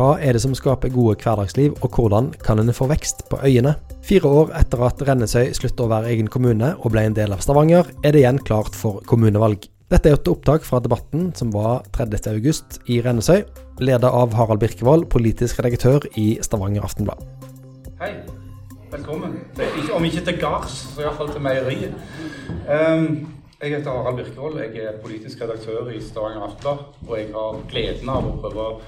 Hva er det som skaper gode hverdagsliv, og hvordan kan en få vekst på øyene? Fire år etter at Rennesøy sluttet å være egen kommune og ble en del av Stavanger, er det igjen klart for kommunevalg. Dette er et opptak fra debatten som var 30.8 i Rennesøy, ledet av Harald Birkevold, politisk redaktør i Stavanger Aftenblad. Hei, velkommen. Om ikke til gards, så iallfall til meieriet. Um, jeg heter Harald Birkevold. Jeg er politisk redaktør i Stavanger Aftenblad. Og jeg har gleden av å prøve å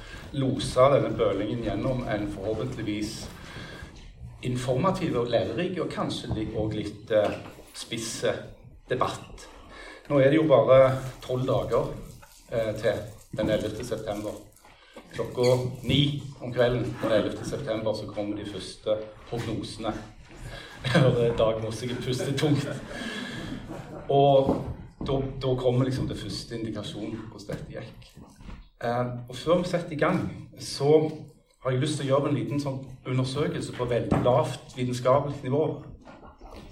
lose denne bølingen gjennom en forhåpentligvis informativ og lærerik, og kanskje òg litt uh, spisse debatt. Nå er det jo bare tolv dager eh, til den 11. september. Klokka ni om kvelden den 11. september så kommer de første prognosene. Dag må sikkert puste tungt. Og da, kommer liksom det første indikasjonen på hvordan dette gikk. Eh, og før vi setter i gang, så har jeg lyst til å gjøre en liten sånn undersøkelse på veldig lavt vitenskapelig nivå,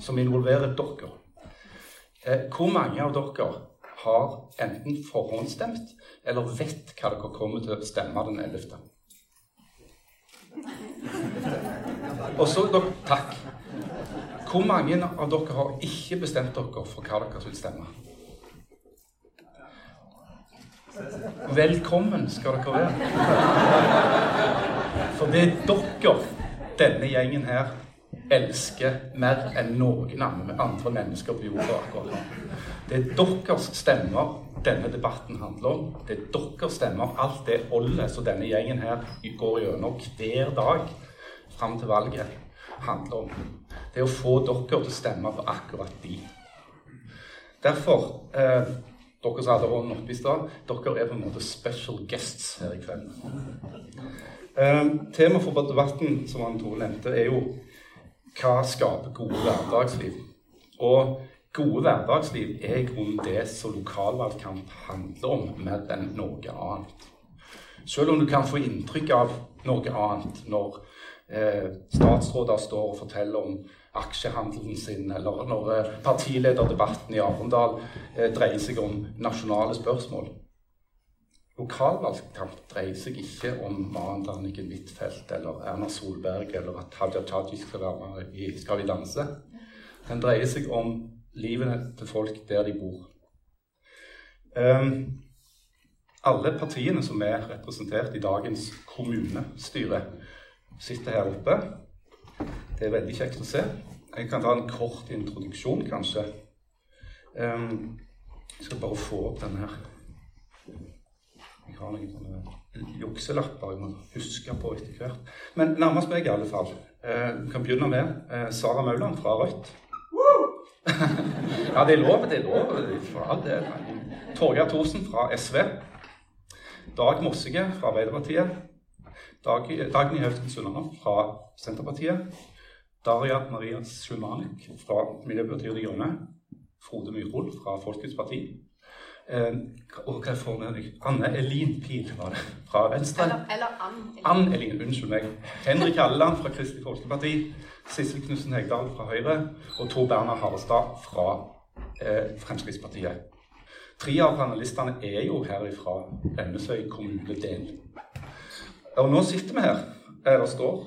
som involverer dere. Eh, hvor mange av dere har enten forhåndsstemt eller vet hva dere kommer til å stemme den 11.? Og så, Takk. Hvor mange av dere har ikke bestemt dere for hva dere vil stemme? Velkommen skal dere være. For det er dere denne gjengen her elsker mer enn noen andre mennesker på jorda akkurat nå. Det er deres stemmer denne debatten handler om. Det er deres stemmer, alt det ollet som denne gjengen her går gjennom hver dag fram til valget, handler om det er å få dere til å stemme på akkurat de. Derfor eh, Dere som hadde hånden oppe i stad, dere er på en måte special guests her i kveld. Eh, Temaet for debatten som han Tore nevnte, er jo hva skaper gode hverdagsliv? Og gode hverdagsliv er i grunnen det som lokalvalgkamp handler om, mer enn noe annet. Selv om du kan få inntrykk av noe annet når statsråder står og forteller om aksjehandelen sin, eller når eh, partilederdebatten i Arendal eh, dreier seg om nasjonale spørsmål. Lokalvalgkamp dreier seg ikke om Maren Danniken Huitfeldt eller Erna Solberg eller at Hadia Tajik skal være i Skal vi danse. Den dreier seg om livet til folk der de bor. Um, alle partiene som er representert i dagens kommunestyre, sitter her oppe. Det er veldig kjekt å se. Jeg kan ta en kort introduksjon, kanskje. Um, jeg skal bare få opp denne her. Jeg har noen jukselapper jeg må huske på etter hvert. Men nærmest meg, i alle fall. Uh, kan begynne med uh, Sara Mauland fra Rødt. ja, det er lov, det er lov. For all. Torgeir Thorsen fra SV. Dag Mossige fra Arbeiderpartiet. Dag, Dagny Hausten Sunnanå fra Senterpartiet. Daria Maria Sjumanik fra Miljøpartiet De Grønne. Frode Myhrvold fra Folkets Parti. Eh, og hva får vi? Anne Elin Pil var det, fra Venstre. Eller, eller Ann Elin. Ann Elin, Unnskyld meg. Henrik Halleland fra Kristelig Folkeparti. Sissel Knutsen Hegdal fra Høyre. Og Tor Berner Harestad fra eh, Fremskrittspartiet. Tre av panelistene er jo herifra Rennesøy kommunedel. Og nå sitter vi her, eller står,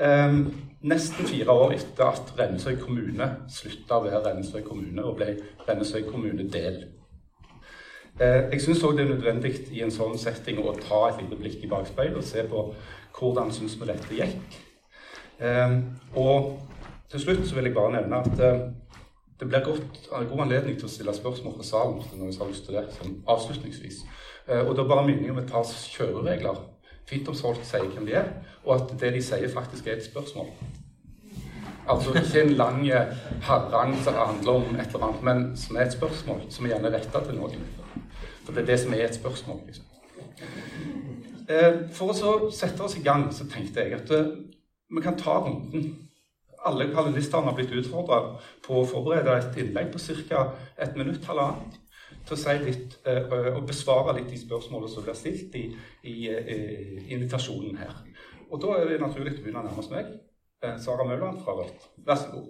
eh, nesten fire år etter at Rennesøy kommune slutta å være Rennesøy kommune og ble Rennesøy kommunedel. Eh, jeg syns òg det er nødvendig i en sånn setting å ta et lite blikk i bakspeilet og se på hvordan syns vi dette gikk. Eh, og til slutt vil jeg bare nevne at eh, det blir godt, god anledning til å stille spørsmål fra salen. hvis noen har lyst til det, sånn avslutningsvis. Eh, og da bare minner jeg om et par kjøreregler fint om folk sier hvem de er, og at det de sier, faktisk er et spørsmål. Altså ikke en lang eh, harang som handler om et eller annet, men som er et spørsmål, som er gjerne retta til noen. For det er det som er et spørsmål. liksom. Eh, for å sette oss i gang så tenkte jeg at eh, vi kan ta runden. Alle panelistene har blitt utfordra på å forberede et innlegg på ca. et minutt, halvannet til å si litt uh, og besvare litt de spørsmålene som blir stilt i, i uh, invitasjonen her. Og da er det naturlig å begynne nærmest meg. Sara Mauland fra Rødt. Vær så god.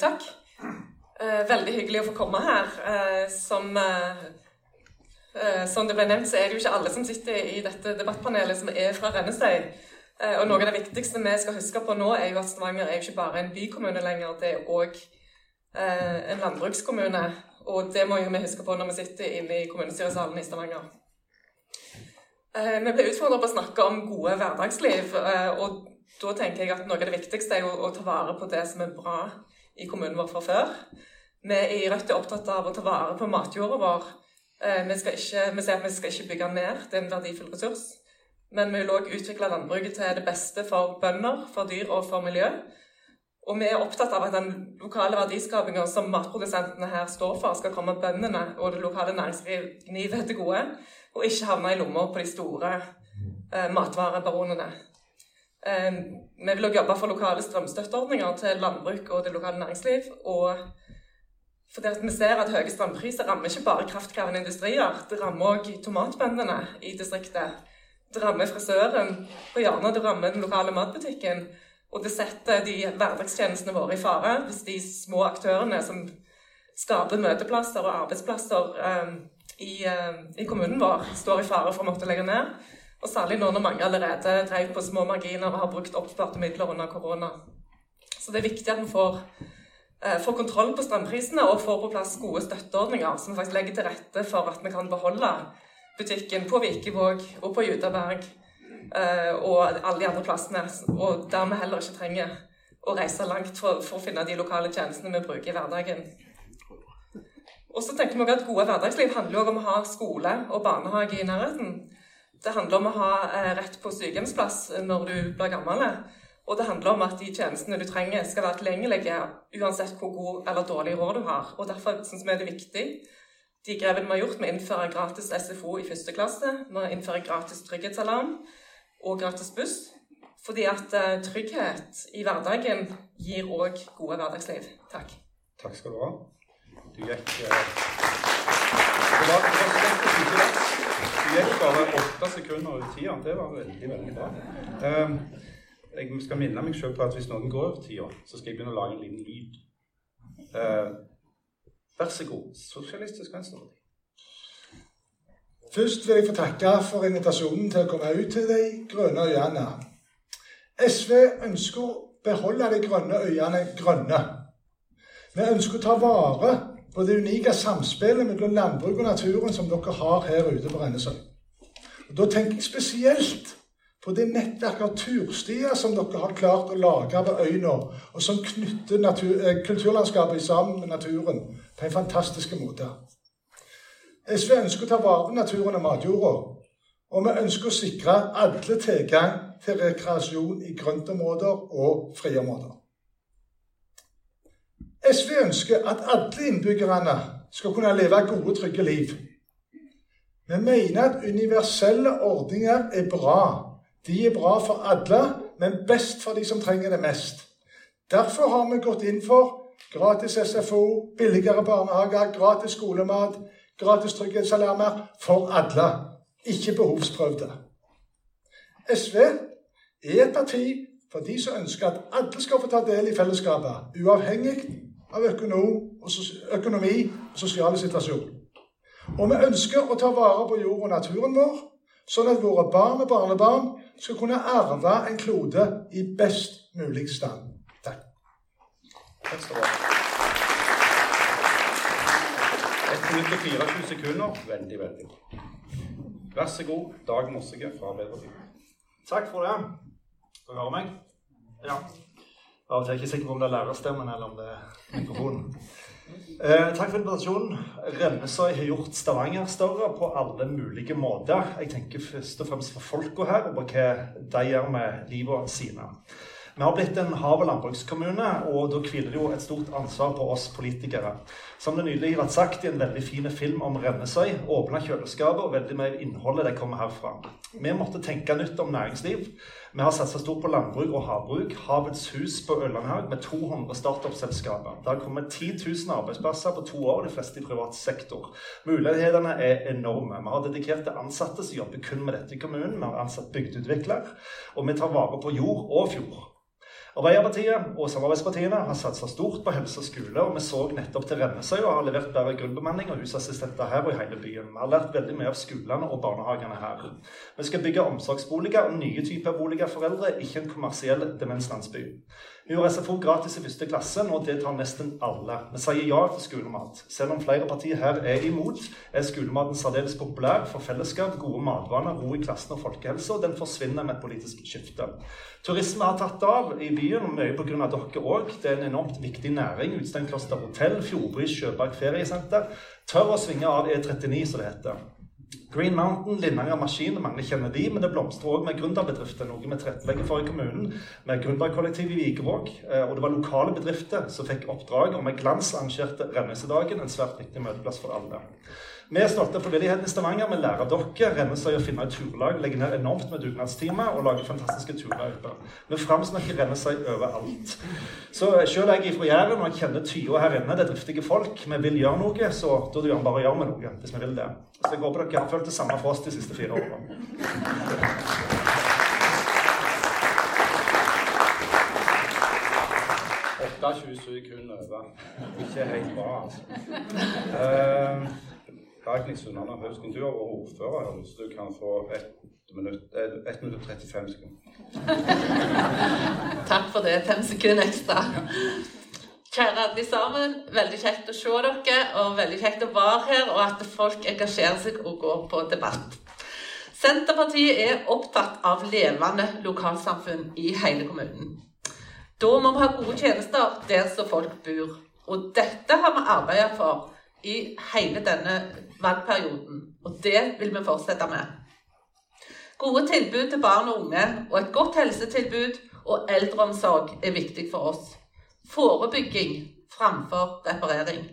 takk. veldig hyggelig å få komme her. som Eh, som det ble nevnt, så er det jo ikke alle som sitter i dette debattpanelet som er fra Rennesøy. Eh, og noe av det viktigste vi skal huske på nå, er jo at Stavanger er jo ikke bare en bykommune lenger, det er også eh, en landbrukskommune. Og det må jo vi huske på når vi sitter inne i kommunestyresalen i Stavanger. Vi ble utfordra på å snakke om gode hverdagsliv, og da tenker jeg at noe av det viktigste er å ta vare på det som er bra i kommunen vår fra før. Vi i Rødt er opptatt av å ta vare på matjorda vår. Eh, vi, skal ikke, vi sier at vi skal ikke bygge ned, det er en verdifull ressurs. Men vi vil òg utvikle landbruket til det beste for bønder, for dyr og for miljø. Og vi er opptatt av at den lokale verdiskapinga som matprodusentene her står for, skal komme bøndene og det lokale næringslivet til gode, og ikke havne i lomma på de store eh, matvarebaronene. Eh, vi vil òg jobbe for lokale strømstøtteordninger til landbruk og det lokale næringsliv. og for det at Vi ser at høye strømpriser rammer ikke bare kraftkrevende industrier. Det rammer òg tomatbøndene i distriktet. Det rammer frisøren på hjørnet, det rammer den lokale matbutikken. Og det setter de hverdagstjenestene våre i fare hvis de små aktørene som skaper møteplasser og arbeidsplasser um, i, um, i, kommunen vår, står i fare for å måtte legge ned. Og særlig nå når mange allerede drev på små marginer og har brukt oppsparte midler under korona. Så det er viktig at vi får får kontroll på strømprisene og får på plass gode støtteordninger som faktisk legger til rette for at vi kan beholde butikken på Vikevåg og på Judaberg og alle de andre plassene, og der vi heller ikke trenger å reise langt for, for å finne de lokale tjenestene vi bruker i hverdagen. Og så tenker vi at Gode hverdagsliv handler også om å ha skole og barnehage i nærheten. Det handler om å ha eh, rett på sykehjemsplass når du blir gammel. Og det handler om at de tjenestene du trenger, skal være tilgjengelige uansett hvor god eller dårlig råd du har. Og Derfor syns vi det er viktig de grepene vi har gjort med å innføre gratis SFO i første klasse, med å innføre gratis trygghetsalarm og gratis buss. Fordi at uh, trygghet i hverdagen gir òg gode hverdagsliv. Takk. Takk skal du ha. Du gikk var Du gikk bare åtte sekunder over tida. Det var veldig, veldig bra. Um, jeg skal minne meg selv på at hvis noen går over tida, så skal jeg begynne å lage en liten lyd. Uh, vær så god, Sosialistisk Venstreparti. Først vil jeg få takke for invitasjonen til å komme ut til de grønne øyene. SV ønsker å beholde de grønne øyene grønne. Vi ønsker å ta vare på det unike samspillet mellom landbruk og naturen som dere har her ute på Rennesøy. Og Da tenker jeg spesielt på det nettverket av turstier som dere har klart å lage på øya, og som knytter eh, kulturlandskapet sammen med naturen på en fantastisk måte. SV ønsker å ta vare på naturen og matjorda. Og vi ønsker å sikre alle tilgang til rekreasjon i grøntområder og friområder. SV ønsker at alle innbyggerne skal kunne leve gode, trygge liv. Vi mener at universelle ordninger er bra de er bra for alle, men best for de som trenger det mest. Derfor har vi gått inn for gratis SFO, billigere barnehager, gratis skolemat, gratis trygghetsalarmer for alle, ikke behovsprøvde. SV er et parti for de som ønsker at alle skal få ta del i fellesskapet, uavhengig av økonomi og sosial situasjon. Og vi ønsker å ta vare på jord og naturen vår, sånn at våre barn og barnebarn skal kunne arve en klode i best mulig stand. Takk. Takk skal du ha. 1 minutt og 24 sekunder. Veldig, veldig bra. Vær så god, Dag Mossige fra Arbeiderpartiet. Takk for det. Skal du høre meg? Ja. Av og til er jeg ikke sikker på om det er lærerstemmen eller om det er mikrofonen. Eh, takk for invitasjonen. Rennesøy har gjort Stavanger større på alle mulige måter. Jeg tenker først og fremst for folka her, og hva de gjør med livet sine. Vi har blitt en hav- og landbrukskommune, og da hviler det jo et stort ansvar på oss politikere. Som det nylig har vært sagt i en veldig fin film om Rennesøy, åpna kjøleskapet, og veldig mye innholdet det kommer herfra. Vi måtte tenke nytt om næringsliv. Vi har satsa stort på landbruk og havbruk. Havets Hus på Ørlandhaug med 200 startup-selskaper. Det har kommet 10 000 arbeidsplasser på to år, de fleste i privat sektor. Mulighetene er enorme. Vi har dedikerte ansatte som jobber kun med dette i kommunen. Vi har ansatt bygdeutvikler, og vi tar vare på jord og fjord. Arbeiderpartiet og samarbeidspartiene har satsa stort på helse og skole, og vi så nettopp til Rennesøy og har levert bedre grunnbemanning og husassistenter her og i hele byen. Vi har lært veldig mye av skolene og barnehagene her. Vi skal bygge omsorgsboliger og nye typer boliger for eldre, ikke en kommersiell demenslandsby. Vi har SFO gratis i første klasse, og det tar nesten alle. Vi sier ja til skolemat. Selv om flere partier her er imot, er skolematen særdeles populær for fellesskap, gode matvaner, ro i klassen og folkehelse, og den forsvinner med et politisk skifte. Turisme har tatt av i byen, og mye pga. dere òg. Det er en enormt viktig næring. Utsteinkloster hotell, Fjordbris Sjøberg feriesenter. Tør å svinge av E39, som det heter. Green Mountain, Linnanger Maskin, mange kjenner de, men det blomstrer òg med gründerbedrifter. Noe vi tilrettelegger for i kommunen, med gründerkollektiv i Vikevåg. Eh, og det var lokale bedrifter som fikk oppdrag, og med glans arrangerte Rennesedagen, en svært viktig møteplass for alle. Vi er stolte av frivilligheten i Stavanger. Vi lærer dere Rennesøy finne et turlag, legger ned enormt med dugnadstimer og lager fantastiske turer ute. Vi framsnakker Rennesøy overalt. Så selv jeg er fra Jæren og jeg kjenner Tya her inne, det er driftige folk. Vi vil gjøre noe, så da gjør vi bare gjøre med noe, hvis vi vil det. Så jeg håper dere har følt det samme for oss de siste fire årene. Åtte 20 sekunder over. Ikke helt bra, altså. Uh, Dagny Sunnane Haugen, du har ordfører, så du kan få 1 minutt, 1 minutt og 35 sekunder. Takk for det. Fem sekunder ekstra. Kjære alle sammen. Veldig kjekt å se dere, og veldig kjekt å være her, og at folk engasjerer seg og går på debatt. Senterpartiet er opptatt av levende lokalsamfunn i hele kommunen. Da må vi ha gode tjenester der som folk bor. Og dette har vi arbeidet for i hele denne valgperioden, og det vil vi fortsette med. Gode tilbud til barn og unge og et godt helsetilbud og eldreomsorg er viktig for oss. Forebygging framfor reparering.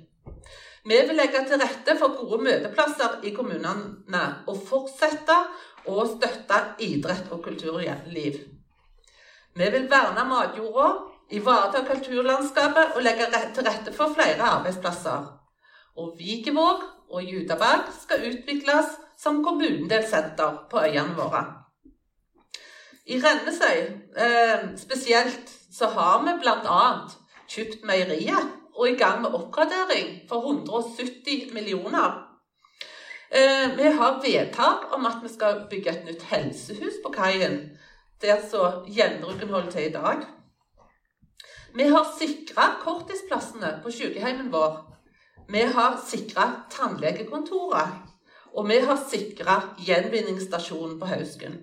Vi vil legge til rette for gode møteplasser i kommunene og fortsette å støtte idrett og kulturliv. Vi vil verne matjorda, ivareta kulturlandskapet og legge til rette for flere arbeidsplasser og Vikevåg og Judaberg skal utvikles som kommunedelssenter på øyene våre. I Rennesøy eh, spesielt så har vi bl.a. kjøpt meieriet og er i gang med oppgradering for 170 millioner. Eh, vi har vedtak om at vi skal bygge et nytt helsehus på kaien, der så gjenbruken holder til i dag. Vi har sikra korttidsplassene på sykehjemmet vår vi har sikra tannlegekontoret, og vi har sikra gjenvinningsstasjonen på Hausken.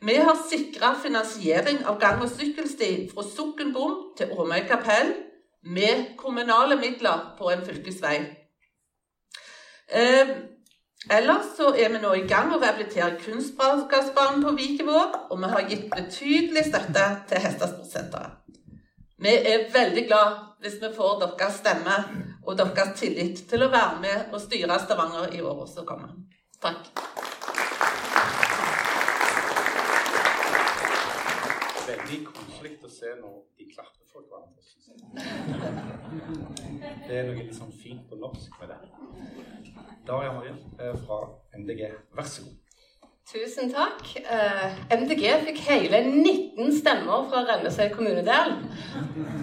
Vi har sikra finansiering av gang- og sykkelsti fra Sokkenbom til Åmøy kapell med kommunale midler på en fylkesvei. Eh, ellers så er vi nå i gang med å rehabilitere kunstbrakersbanen på Vikevåg, og vi har gitt betydelig støtte til Hestesportsenteret. Vi er veldig glad hvis vi får deres stemme og deres tillit til å være med og styre Stavanger i året som kommer. Takk. Veldig koselig å se når de klapper for hverandre. Det er noe litt sånn fint på norsk med det. Daria Marie eh, fra MDG, vær så god. Tusen takk. Eh, MDG fikk hele 19 stemmer fra Rennesøy kommunedel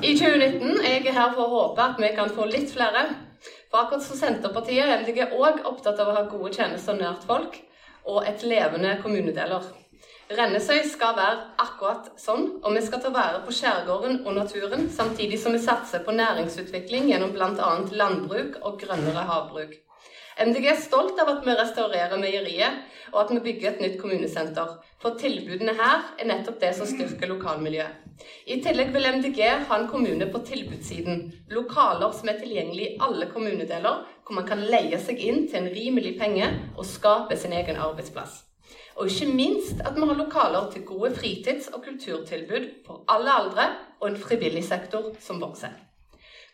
i 2019. Jeg er her for å håpe at vi kan få litt flere. For akkurat som Senterpartiet er MDG òg opptatt av å ha gode tjenester nært folk og et levende kommunedeler. Rennesøy skal være akkurat sånn, og vi skal ta vare på skjærgården og naturen, samtidig som vi satser på næringsutvikling gjennom bl.a. landbruk og grønnere havbruk. MDG er stolt av at vi restaurerer meieriet, og at vi bygger et nytt kommunesenter. For tilbudene her er nettopp det som styrker lokalmiljøet. I tillegg vil MDG ha en kommune på tilbudssiden. Lokaler som er tilgjengelig i alle kommunedeler, hvor man kan leie seg inn til en rimelig penge og skape sin egen arbeidsplass. Og ikke minst at vi har lokaler til gode fritids- og kulturtilbud for alle aldre, og en frivillig sektor som vokser.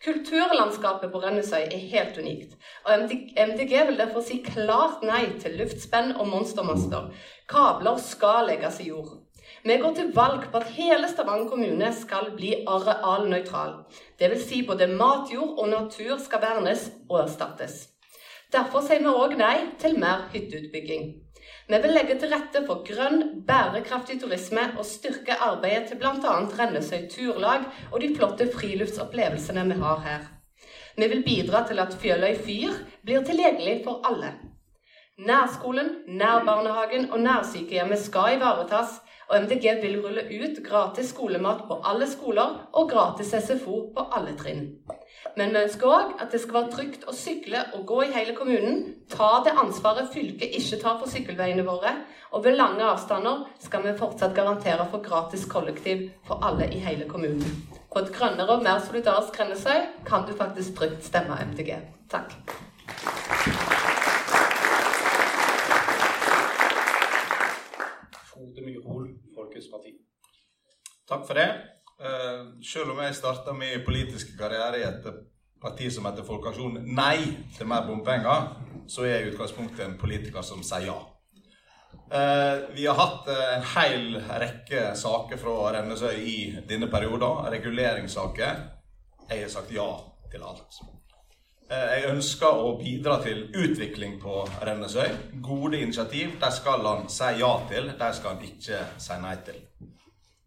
Kulturlandskapet på Rennesøy er helt unikt, og MDG vil derfor si klart nei til luftspenn og monstermaster. Kabler skal legges i jord. Vi går til valg på at hele Stavanger kommune skal bli arealnøytral. Dvs. Si både matjord og natur skal vernes og erstattes. Derfor sier vi òg nei til mer hytteutbygging. Vi vil legge til rette for grønn, bærekraftig turisme og styrke arbeidet til bl.a. Rennesøy Turlag og de flotte friluftsopplevelsene vi har her. Vi vil bidra til at Fjøløy fyr blir tilgjengelig for alle. Nærskolen, nærbarnehagen og nærsykehjemmet skal ivaretas, og MDG vil rulle ut gratis skolemat på alle skoler og gratis SFO på alle trinn. Men vi ønsker òg at det skal være trygt å sykle og gå i hele kommunen. Ta det ansvaret fylket ikke tar for sykkelveiene våre. Og ved lange avstander skal vi fortsatt garantere for gratis kollektiv for alle i hele kommunen. På et grønnere og mer solidarisk Rennesøy kan du faktisk trygt stemme MDG. Takk. Frode Myrhol, Folkets Parti. Takk for det. Uh, selv om jeg starta min politiske karriere i et parti som heter Folkeaksjonen Nei til mer bompenger, så er jeg i utgangspunktet en politiker som sier ja. Uh, vi har hatt uh, en hel rekke saker fra Rennesøy i denne perioden. Reguleringssaker. Jeg har sagt ja til alt. Jeg ønsker å bidra til utvikling på Rennesøy. Gode initiativ de skal han si ja til, de skal han ikke si nei til.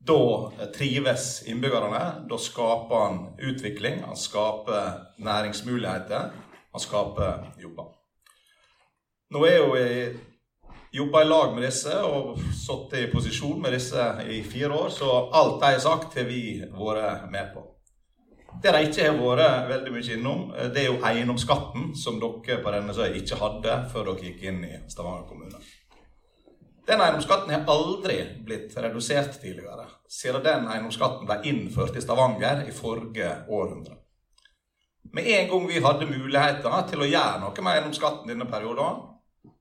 Da trives innbyggerne. Da skaper han utvikling, han skaper næringsmuligheter, han skaper jobber. Nå er jo jeg jobba i lag med disse og sittet i posisjon med disse i fire år, så alt de har sagt, har vi vært med på. Det de ikke har vært veldig mye innom, det er jo eiendomsskatten, som dere på Rennesøy ikke hadde før dere gikk inn i Stavanger kommune. Den eiendomsskatten har aldri blitt redusert tidligere, siden den eiendomsskatten ble innført i Stavanger i forrige århundre. Med en gang vi hadde muligheter til å gjøre noe med eiendomsskatten denne perioden,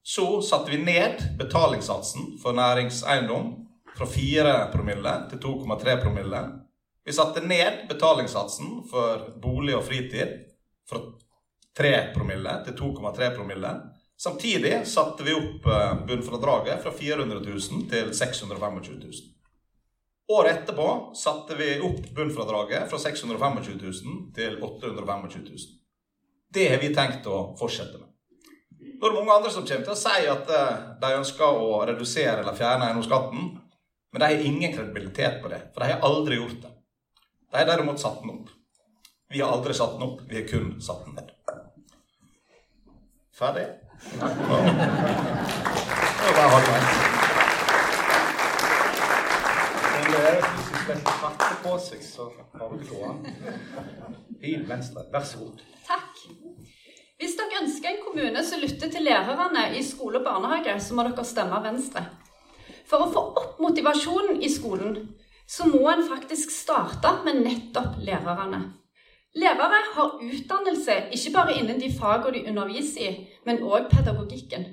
så satte vi ned betalingssatsen for næringseiendom fra 4 promille til 2,3 promille vi satte ned betalingssatsen for bolig og fritid fra 3 promille til 2,3 promille. Samtidig satte vi opp eh, bunnfradraget fra 400 000 til 625 000. Året etterpå satte vi opp bunnfradraget fra 625 000 til 825 000. Det har vi tenkt å fortsette med. Nå er det mange andre som kommer til å si at eh, de ønsker å redusere eller fjerne eiendomsskatten, men de har ingen kredibilitet på det, for de har aldri gjort det. De har derimot satt den opp. Vi har aldri satt den opp, vi har kun satt den ned. Ferdig? Det var halvveis. Men det er hvis du katter på så har du gående. Pil venstre. Vær så god. Takk. Hvis dere ønsker en kommune som lytter til lærerne i skole og barnehage, så må dere stemme Venstre. For å få opp motivasjonen i skolen så må en faktisk starte med nettopp lærerne. Lærere har utdannelse ikke bare innen de fagene de underviser i, men òg pedagogikken.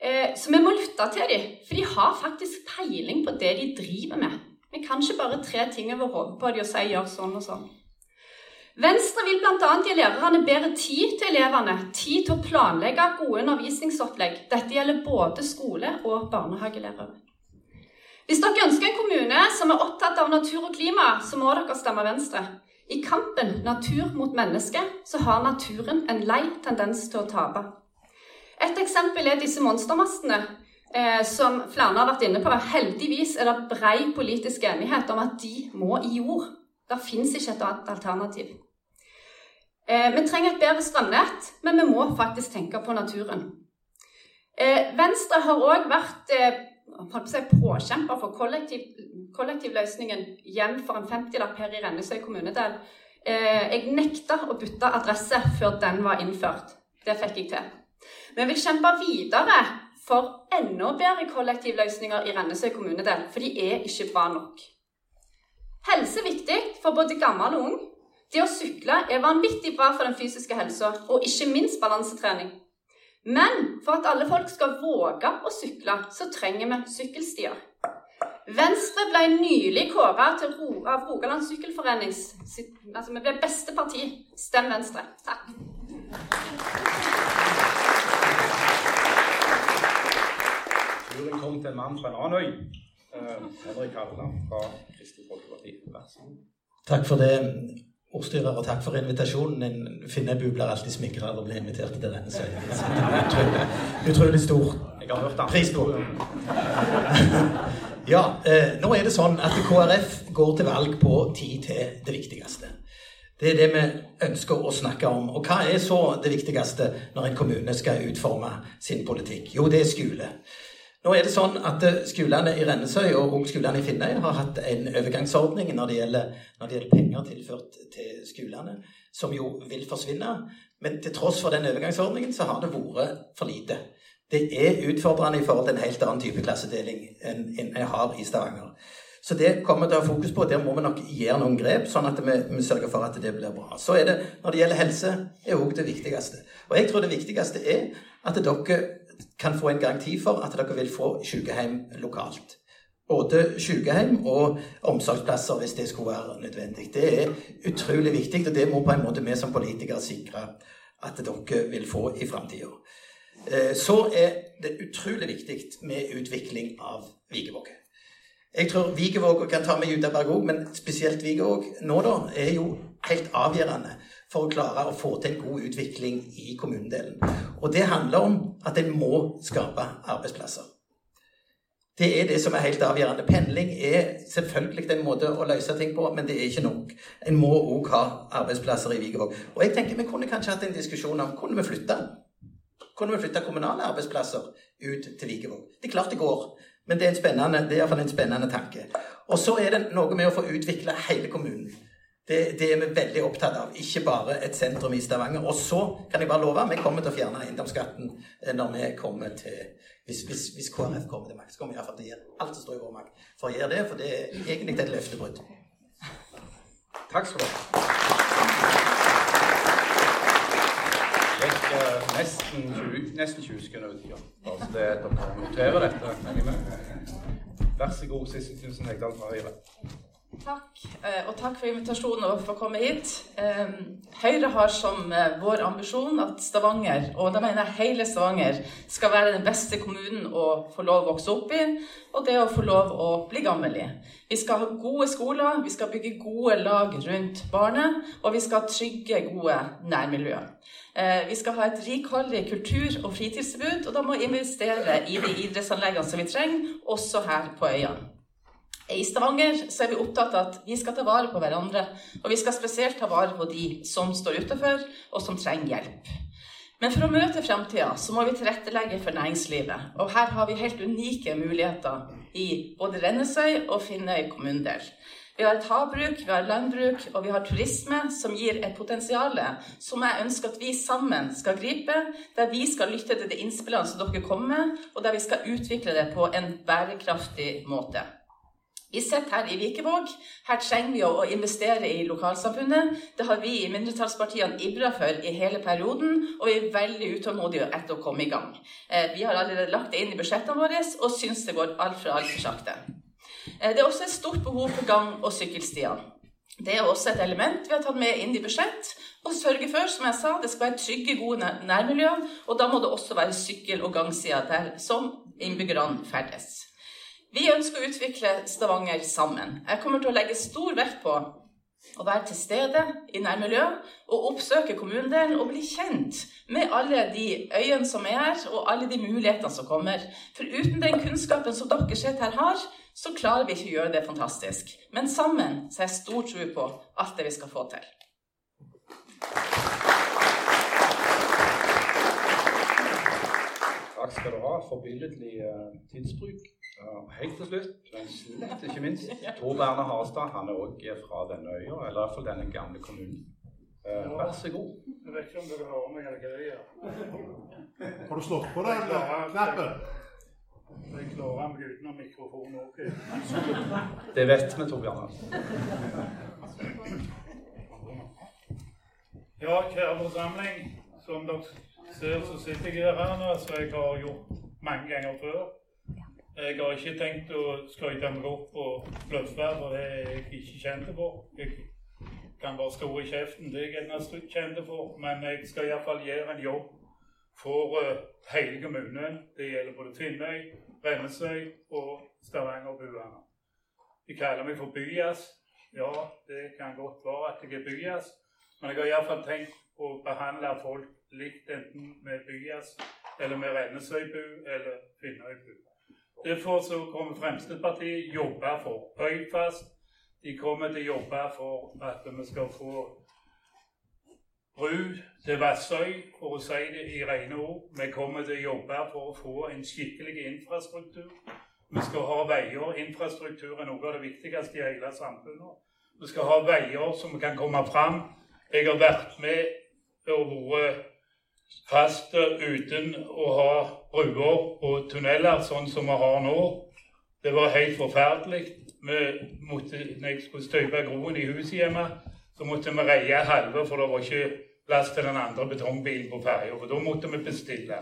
Eh, så vi må lytte til dem, for de har faktisk peiling på det de driver med. Vi kan ikke bare tre ting over hodet på dem og si 'gjør sånn og sånn'. Venstre vil bl.a. gi lærerne bedre tid til elevene, tid til å planlegge gode undervisningsopplegg. Dette gjelder både skole- og barnehagelærere. Hvis dere ønsker en kommune som er opptatt av natur og klima, så må dere stemme Venstre. I kampen natur mot menneske så har naturen en lei tendens til å tape. Et eksempel er disse monstermastene, eh, som flere har vært inne på. Heldigvis er det brei politisk enighet om at de må i jord. Det fins ikke et annet alternativ. Eh, vi trenger et bedre strømnett, men vi må faktisk tenke på naturen. Eh, Venstre har òg vært si, påkjemper for kollektiv, kollektivløsningen hjem for en 50-lapp her i Rennesøy kommunedel. Eh, jeg nekta å bytte adresse før den var innført. Det fikk jeg til. Men jeg vil kjempe videre for enda bedre kollektivløsninger i Rennesøy kommunedel, for de er ikke bra nok. Helse er viktig for både gammel og ung. Det å sykle er vanvittig bra for den fysiske helsa, og ikke minst balansetrening. Men for at alle folk skal våge å sykle, så trenger vi sykkelstier. Venstre ble nylig kåra til av Rogaland Sykkelforening. Altså, vi ble beste parti. Stem Venstre. Takk. Turen kom til en mann fra en annen øy. Uh, Henrik Halleland fra Kristelig Folkeparti. Vær så god. Takk for det. Ordstyrer, og takk for invitasjonen. Finnebu blir alltid smigra av å bli invitert til denne Utrolig, utrolig stor. Pris på. Ja, eh, nå er det sånn at KrF går til valg på tid til det viktigste. Det er det vi ønsker å snakke om. Og hva er så det viktigste når en kommune skal utforme sin politikk? Jo, det er skole. Nå er det sånn at eh, Skolene i Rennesøy og skolene i Finnøy har hatt en overgangsordning når det, gjelder, når det gjelder penger tilført til skolene, som jo vil forsvinne. Men til tross for den overgangsordningen så har det vært for lite. Det er utfordrende i forhold til en helt annen type klassedeling enn jeg har i Stavanger. Så det kommer til å ha fokus på. Der må vi nok gjøre noen grep, sånn at vi, vi sørger for at det blir bra. Så er det, når det gjelder helse, er òg det viktigste. Og jeg tror det viktigste er at dere kan få en garanti for at dere vil få sykehjem lokalt. Både sykehjem og omsorgsplasser hvis det skulle være nødvendig. Det er utrolig viktig, og det må på en måte vi som politikere sikre at dere vil få i framtida. Eh, så er det utrolig viktig med utvikling av Vigevåg. Jeg tror Vigevåg kan ta med Judaberg òg, men spesielt Vigevåg nå da, er jo helt avgjørende for å klare å få til en god utvikling i kommunedelen. Og det handler om at en må skape arbeidsplasser. Det er det som er helt avgjørende. Pendling er selvfølgelig en måte å løse ting på, men det er ikke nok. En må òg ha arbeidsplasser i Vigevåg. Og jeg tenker vi kunne kanskje hatt en diskusjon om kunne vi flytte kunne vi flytte kommunale arbeidsplasser ut til Vikevåg. Det er klart det går, men det er, en spennende, det er iallfall en spennende tanke. Og så er det noe med å få utvikle hele kommunen. Det, det, er vi veldig opptatt av, ikke bare et sentrum i Stavanger. Og så kan jeg bare love, vi kommer til å fjerne eiendomsskatten eh, når vi kommer til Hvis, hvis, hvis KrF kommer til makt, så kommer vi iallfall til å gjøre alt som står i vår makt for å gjøre det, for det er egentlig et løftebrudd. Takk skal du ha Jeg nesten 20, nesten 20 sekunder ut. tida. Bare så det dere noterer dette. Vær så god, Sissel Knutsen Hegdal fra Høyre. Takk, eh, og takk for invitasjonen og for å komme hit. Høyre har som eh, vår ambisjon at Stavanger, og da mener jeg hele Stavanger, skal være den beste kommunen å få lov å vokse opp i, og det å få lov å bli gammel i. Vi skal ha gode skoler, vi skal bygge gode lag rundt barnet, og vi skal ha trygge, gode nærmiljø. Eh, vi skal ha et rikholdig kultur- og fritidstilbud, og da må vi investere i de idrettsanleggene som vi trenger, også her på øyene. I Stavanger så er vi opptatt av at vi skal ta vare på hverandre. Og vi skal spesielt ta vare på de som står utenfor, og som trenger hjelp. Men for å møte framtida så må vi tilrettelegge for næringslivet. Og her har vi helt unike muligheter i både Rennesøy og Finnøy kommunedel. Vi har et havbruk, vi har landbruk og vi har turisme som gir et potensial som jeg ønsker at vi sammen skal gripe, der vi skal lytte til de innspillene som dere kommer med, og der vi skal utvikle det på en bærekraftig måte. Vi sitter her i Vikevåg. Her trenger vi å investere i lokalsamfunnet. Det har vi i mindretallspartiene ivra for i hele perioden, og vi er veldig utålmodige etter å komme i gang. Eh, vi har allerede lagt det inn i budsjettene våre og syns det går altfor altfor sakte. Eh, det er også et stort behov for gang- og sykkelstier. Det er også et element vi har tatt med inn i budsjett. Og sørge for, som jeg sa, det skal være trygge, gode nærmiljøer. Og da må det også være sykkel- og gangsider der som innbyggerne ferdes. Vi ønsker å utvikle Stavanger sammen. Jeg kommer til å legge stor vekt på å være til stede i nærmiljøet og oppsøke kommunedelen og bli kjent med alle de øyene som er her, og alle de mulighetene som kommer. For uten den kunnskapen som dere sitter her har, så klarer vi ikke å gjøre det fantastisk. Men sammen så har jeg stor tro på alt det vi skal få til. Takk skal du ha. for billedlig tidsbruk. Helt til slutt, men slett ikke minst, Tor Berner Harstad. Han er òg fra denne øya, eller i hvert fall denne gamle kommunen. Uh, vær så god. Jeg vet ikke om dere hører meg eller gjør. Har du slått på den knappen? Jeg klarer meg uten mikrofonen òg. Det vet vi, Tor Bjarne. Ja, kjære forsamling. Som dere ser, så sitter jeg her nå, som jeg har gjort mange ganger før. Jeg har ikke tenkt å skryte meg opp på bløffe, for det er jeg ikke kjent for. Jeg kan bare stå i kjeften, det er jeg gjerne kjent for. Men jeg skal iallfall gjøre en jobb for uh, hele kommunen. Det gjelder både Finnøy, Rennesøy og Stavanger-buene. De kaller meg for Byas. Ja, det kan godt være at jeg er Byas, men jeg har iallfall tenkt å behandle folk likt enten med Byas eller med Rennesøybu eller Finnøybu. Derfor så kommer Fremskrittspartiet jobbe for Høyfast. De kommer til å jobbe for at vi skal få bru til Vassøy, for å si det i rene ord. Vi kommer til å jobbe for å få en skikkelig infrastruktur. Vi skal ha veier. Infrastruktur er noe av det viktigste i hele samfunnet. Vi skal ha veier som kan komme fram. Jeg har vært med og vært fast uten å ha bruer og tunneler sånn som vi har nå. Det var helt forferdelig. Vi måtte, når jeg skulle støpe groen i huset hjemme, så måtte vi reie halve, for det var ikke plass til den andre betongbilen på ferja. For da måtte vi bestille.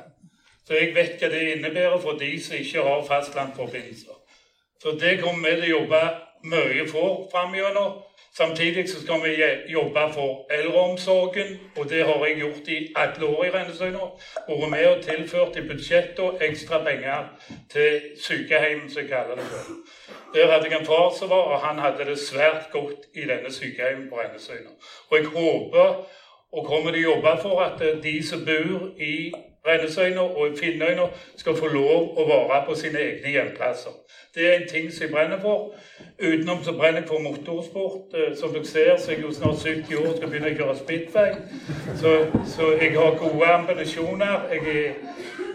Så jeg vet hva det innebærer for de som ikke har fastlandsforbindelser. Så det kommer vi til å jobbe mye får framover. Samtidig så skal vi jobbe for eldreomsorgen, og det har jeg gjort i alle år i Rennesøy nå. Vært med og tilført i budsjettet ekstra penger til sykehjem, som jeg kaller det. Der hadde jeg en far som var, og han hadde det svært godt i denne sykehjemmet på Rennesøy nå. Og jeg håper og kommer til å jobbe for at de som bor i Rennesøyna og Finnøyna, skal få lov å være på sine egne hjemplasser. Det er en ting som jeg brenner for. Utenom så brenner jeg for motorsport. Som dere ser, så er jeg jo snart 70 år og skal begynne å kjøre speedway. Så, så jeg har gode ambisjoner. Jeg er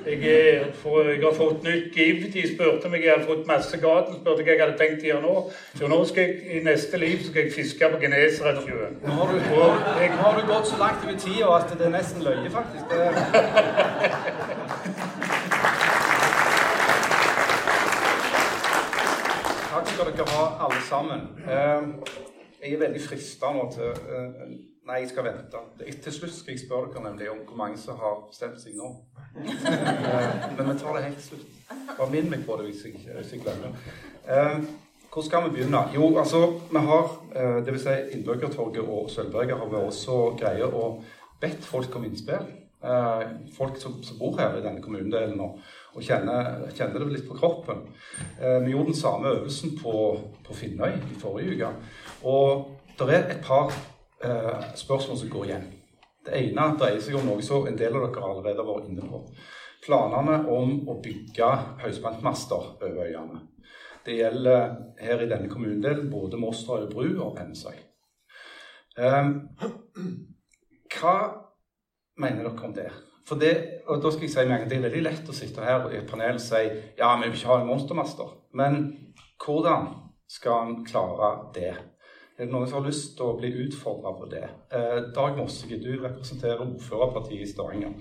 jeg, for, jeg, har fått nytt giv. De spurte meg, jeg hadde fått masse gaten, spurte hva jeg hadde tenkt å gjøre nå. Så nå skal jeg, i neste liv skal jeg fiske på Genesaretsjøen. Nå har du, jeg, har du gått så langt over tida at det er nesten løye, faktisk. Takk skal dere ha, alle sammen. Jeg er veldig frista nå til Nei, jeg skal vente. Til slutt skal jeg spørre dere nemlig om hvor mange som har bestemt seg nå. Men vi tar det helt til slutt. Bare minn meg på det hvis jeg, hvis jeg glemmer. Hvor skal vi begynne? Jo, altså, vi har det vil Si Innbyggertorget og Sølvberget har vi også greie å bedt folk om innspill. Folk som, som, bor her i denne kommunedelen og, og kjenner, kjenner, det litt på kroppen. Vi gjorde den samme øvelsen på, på Finnøy i forrige uke. Og det er et par eh, spørsmål som går igjen. Det ene dreier seg om noe som en del av dere allerede har vært inne på. Planene om å bygge høyspentmaster over øyene. Det gjelder her i denne kommunedelen både Mosterøy bru og Pensøy. Eh, hva mener dere om det? For det, og da skal jeg si meg, Det er veldig lett å sitte her i et panel og si ja, vi vil ikke ha en monstermaster. Men hvordan skal en klare det? Er det noen som har lyst til å bli utfordra på det? Eh, Dag Mossige, du representerer ordførerpartiet i Stavanger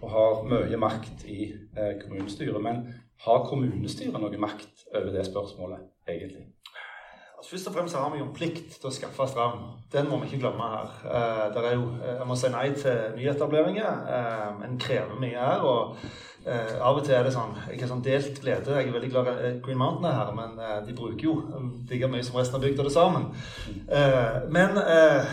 og har mye makt i eh, kommunestyret. Men har kommunestyret noe makt over det spørsmålet, egentlig? Altså, først og fremst har vi jo plikt til å skaffe strøm. Den må vi ikke glemme her. Eh, er jo, eh, jeg må si nei til nyetableringer. Eh, en krever mye her. og Eh, av og til er det sånn Jeg har sånn delt glede. Jeg er veldig glad i Green Mountain er her, men eh, de bruker jo like mye som resten av bygda det sammen. Eh, men eh,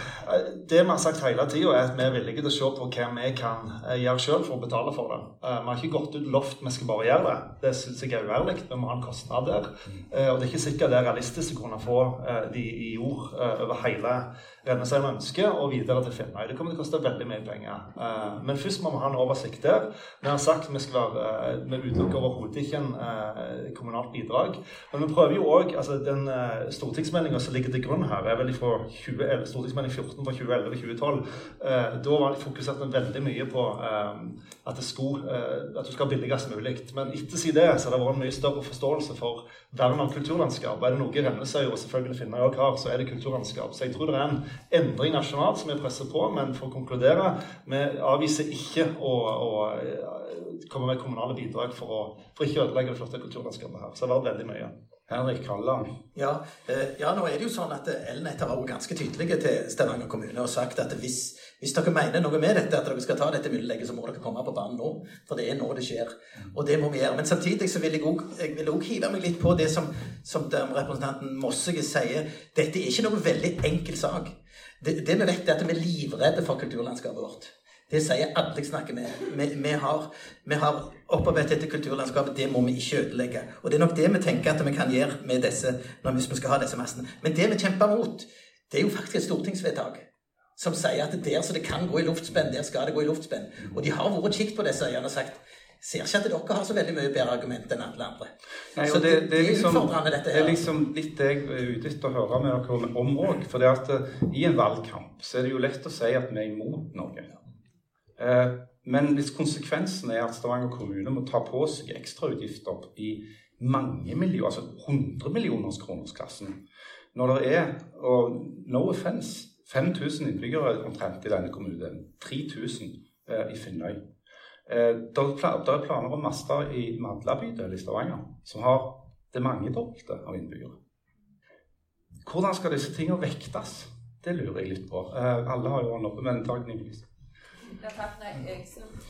det vi har sagt hele tida, er at vi er villige til å se på hva vi kan eh, gjøre sjøl for å betale for det. Eh, vi har ikke gått ut lovt vi skal bare gjøre det. Det syns jeg er uærlig. Vi må ha en kostnad der. og det er ikke sikkert det er realistisk å kunne få de i jord over hele Rennesøy ønsker, og videre til Finnøy. Det kommer til å koste veldig mye penger. men først må vi ha en oversikt der. Vi har sagt vi skal være Vi utelukker overhodet ikke en uh, kommunalt bidrag. Men vi prøver jo òg altså Den uh, stortingsmeldinga som ligger til grunn her, er vel fra 2011, stortingsmelding 14 fra 2011-2012. Uh, da var det fokusert veldig mye på at, skulle, at du skal ha billigst mulig. Men etter det så har det vært en mye større forståelse for vern av kulturlandskap. Er det noe Rennesøy og selvfølgelig Finnøy òg har, så er det kulturlandskap. Så jeg tror det er en endring nasjonalt som vi presser på. Men for å konkludere, vi avviser ikke å, å komme med kommunale bidrag for å for ikke ødelegge det flotte kulturlandskapet her. Så det har vært veldig mye. Henrik Halland. Ja, eh, ja, nå er det jo sånn at Elnett har vært ganske tydelige til Stavanger kommune og sagt at hvis, hvis, dere mener noe med dette, at dere skal ta dette middelegget, så må dere komme på banen nå. For det er nå det skjer. Og det må vi gjøre. Men samtidig så vil jeg òg hive meg litt på det som, som representanten Mossige sier. Dette er ikke noe veldig enkel sak. Det, det vi vet, er at vi er livredde for kulturlandskapet vårt. Det sier alle jeg snakker med. Vi, vi har, vi har opparbeidet dette kulturlandskapet. Det må vi ikke ødelegge. Og det er nok det vi tenker at vi kan gjøre med disse, når, hvis vi skal ha disse massene. Men det vi kjemper mot, det er jo faktisk et stortingsvedtak som sier at der så det kan gå i luftspenn, der skal det gå i luftspenn. Og de har vært kikket på disse øyene og sagt ser ikke at dere har så veldig mye bedre argument enn alle andre. Nei, så det, det, er liksom, dette det er liksom litt det jeg er ute etter å høre med dere om òg. For det at eh, i en valgkamp så er det jo lett å si at vi er imot noe. Eh, men hvis konsekvensen er at Stavanger kommune må ta på seg ekstrautgifter i mange millioner, altså 100 millioners kronersklassen Når det er, og no offence, 5000 innbyggere omtrent i denne kommunen, 3000 eh, i Finnøy Eh, Det er er planer om master i Madla bydel i Stavanger, som har det mangedobbelte av innbyggere. Hvordan skal disse tingene vektes? Det lurer jeg litt på. Alle har jo hånden oppe, men takk. Nei, jeg syns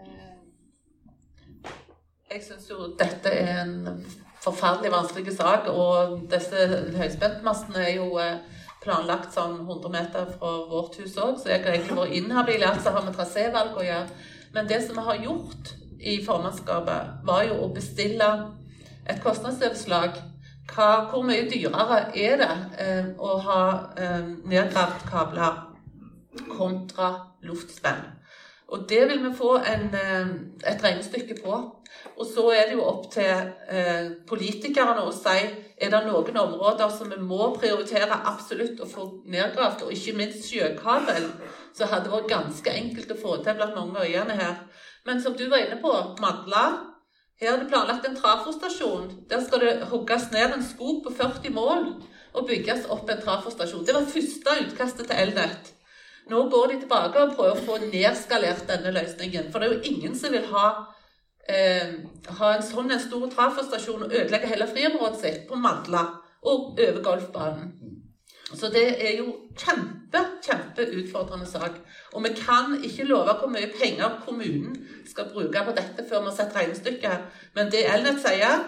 Eh, Jeg syns jo dette er en forferdelig vanskelig sak, og disse høyspentmastene er jo eh, planlagt sånn 100 meter fra vårt hus òg, så jeg har egentlig vært inhabil alt som har med trasévalg å gjøre. Men det som vi har gjort i formannskapet, var jo å bestille et kostnadsoverslag. Hvor mye dyrere er det eh, å ha eh, nedgravd kabler kontra luftspenn? Og det vil vi få en, eh, et regnestykke på. Og så er det jo opp til eh, politikerne å si er det noen områder som vi må prioritere absolutt å få nedgravd, og ikke minst sjøkabel, så hadde vært ganske enkelt å få til blant mange øyene her. Men som du var inne på, Madla. Her er det planlagt en trafostasjon. Der skal det hugges ned en skog på 40 mål og bygges opp en trafostasjon. Det var første utkastet til Elnett. Nå går de tilbake og prøver å få nedskalert denne løsningen. For det er jo ingen som vil ha, eh, ha en sånn en stor trafostasjon og ødelegge hele friområdet sitt på Madla og over golfbanen. Så det er jo kjempe, kjempeutfordrende sak. Og vi kan ikke love hvor mye penger kommunen skal bruke på dette før vi har sett regnestykket. Men det Elnett sier,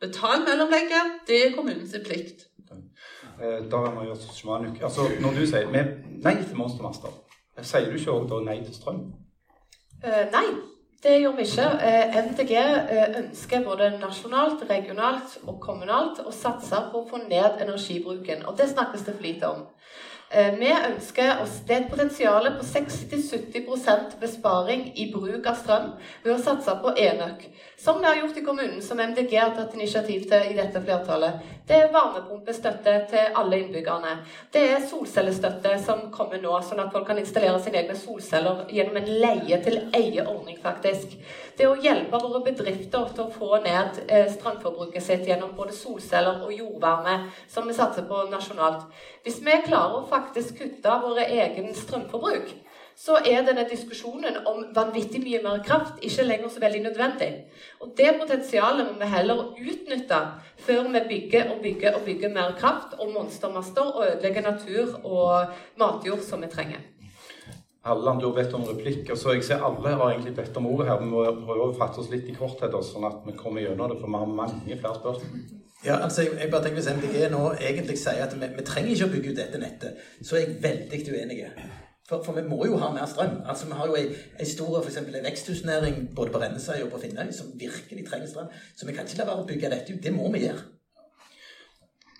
betal mellomlegget, det er kommunens plikt. Eh, Da er Maja Sjumanuk. Altså, når du sier nei til monstermaster, sier du ikke òg da nei til strøm? Uh, nei, det gjør vi ikke. Uh, MDG uh, ønsker både nasjonalt, regionalt og kommunalt å satse på å få ned energibruken. Og det snakkes det for lite om. Eh, vi ønsker oss det er et potensial på 60-70% besparing i bruk av strøm ved å satse på enøk. Som vi har gjort i kommunen, som MDG har tatt initiativ til i dette flertallet. Det er varmepumpestøtte til alle innbyggerne. Det er solcellestøtte som kommer nå, sånn at folk kan installere sine egne solceller gjennom en leie-til-eie-ordning, faktisk. Det å hjelpe våre bedrifter til å få ned eh, strømforbruket sitt gjennom både solceller og jordvarme, som vi satser på nasjonalt. Hvis vi klarer å faktisk kutte våre egen strømforbruk, så er denne diskusjonen om vanvittig mye mer kraft ikke lenger så veldig nødvendig. Og det potensialet må vi heller utnytte før vi bygger og bygger og bygger mer kraft og monstermaster og ødelegger natur og matjord som vi trenger. Halleland, du har bedt om replikker, så jeg ser alle har egentlig bedt om ordet her. Vi må prøve å fatte oss litt i korthet, sånn at vi kommer gjennom det, for vi har mange flere spørsmål. Ja, altså jeg, jeg bare tenker Hvis MDG nå egentlig sier at vi, vi trenger ikke å bygge ut dette nettet, så er jeg veldig uenig. For, for vi må jo ha mer strøm. Altså Vi har jo ei stor for eksempel, en veksthusnæring både på Rennesøy og på Finnøy som virkelig trenger strøm. Så vi kan ikke la være å bygge dette ut. Det må vi gjøre.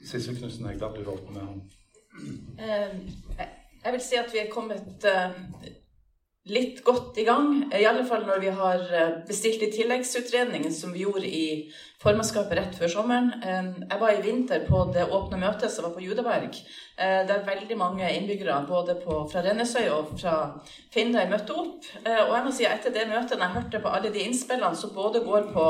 Sissel Knutsen Hegdal, du holdt på med ham. Eh, Jeg vil si at vi er kommet eh, litt godt i gang. I alle fall når vi har eh, bestilt de tilleggsutredningene som vi gjorde i formannskapet rett før sommeren. Jeg var i vinter på det åpne møtet som var på Judaberg, eh, der veldig mange innbyggere både på, fra Rennesøy og fra Finnøy møtte opp. Eh, Og jeg må si at etter det møtet, når jeg hørte på alle de innspillene som både går på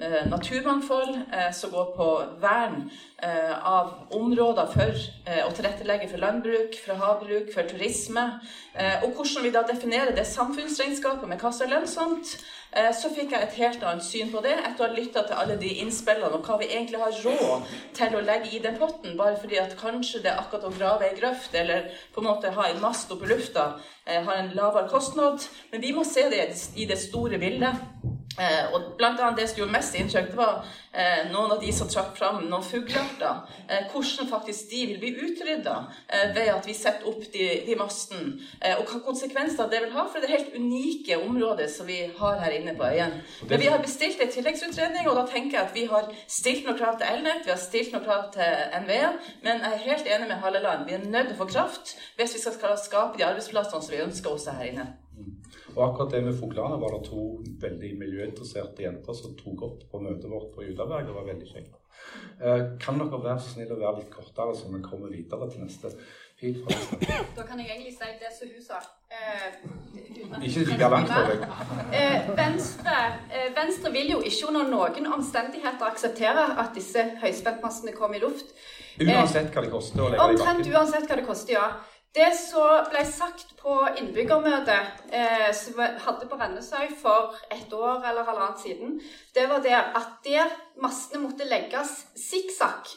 eh, naturmangfold, som går på vern av områder for å tilrettelegge for landbruk, for havbruk, for turisme, og hvordan vi da definerer det samfunnsregnskapet med hva som er lønnsomt, så fikk jeg et helt annet syn på det etter å ha lytta til alle de innspillene og hva vi egentlig har råd til å legge i den potten, bare fordi at kanskje det er akkurat å grave ei grøft eller på en måte ha en mast oppe i lufta eh, har en lavere kostnad. Men vi må se det i det store bildet. Eh, og blant annet Det som gjorde mest inntrykk, det var eh, noen av de som trakk fram noen fuglearter. Eh, hvordan faktisk de vil bli utrydda eh, ved at vi setter opp de, de mastene. Eh, og hva konsekvenser det vil ha for det helt unike området som vi har her inne på øyen. Men vi har bestilt en tilleggsutredning, og da tenker jeg at vi har stilt noen krav til Elnett, vi har stilt noen krav til NVE, men jeg er helt enig med Halleland. Vi er nødt til å få kraft hvis vi skal skape de arbeidsplassene som vi ønsker også her inne. Og akkurat det med fuglene var det to veldig miljøinteresserte jenter som tok opp på møtet vårt på Judaberg. Det var veldig kjekt. Eh, kan dere være så snill å være litt kortere, så vi kommer videre til neste fil? Da kan jeg egentlig si det som hun sa. Eh, Ikke like langt for deg. Eh, Venstre, eh, Venstre vil jo ikke under noen omstendigheter akseptere at disse høyspentmassene kommer i luft. Uansett hva det koster å legge i Omtrent uansett hva det koster, ja. Det som ble sagt på innbyggermøtet eh, som vi hadde på Rennesøy for et år eller halvannet siden, det var det at der massene måtte legges sikksakk,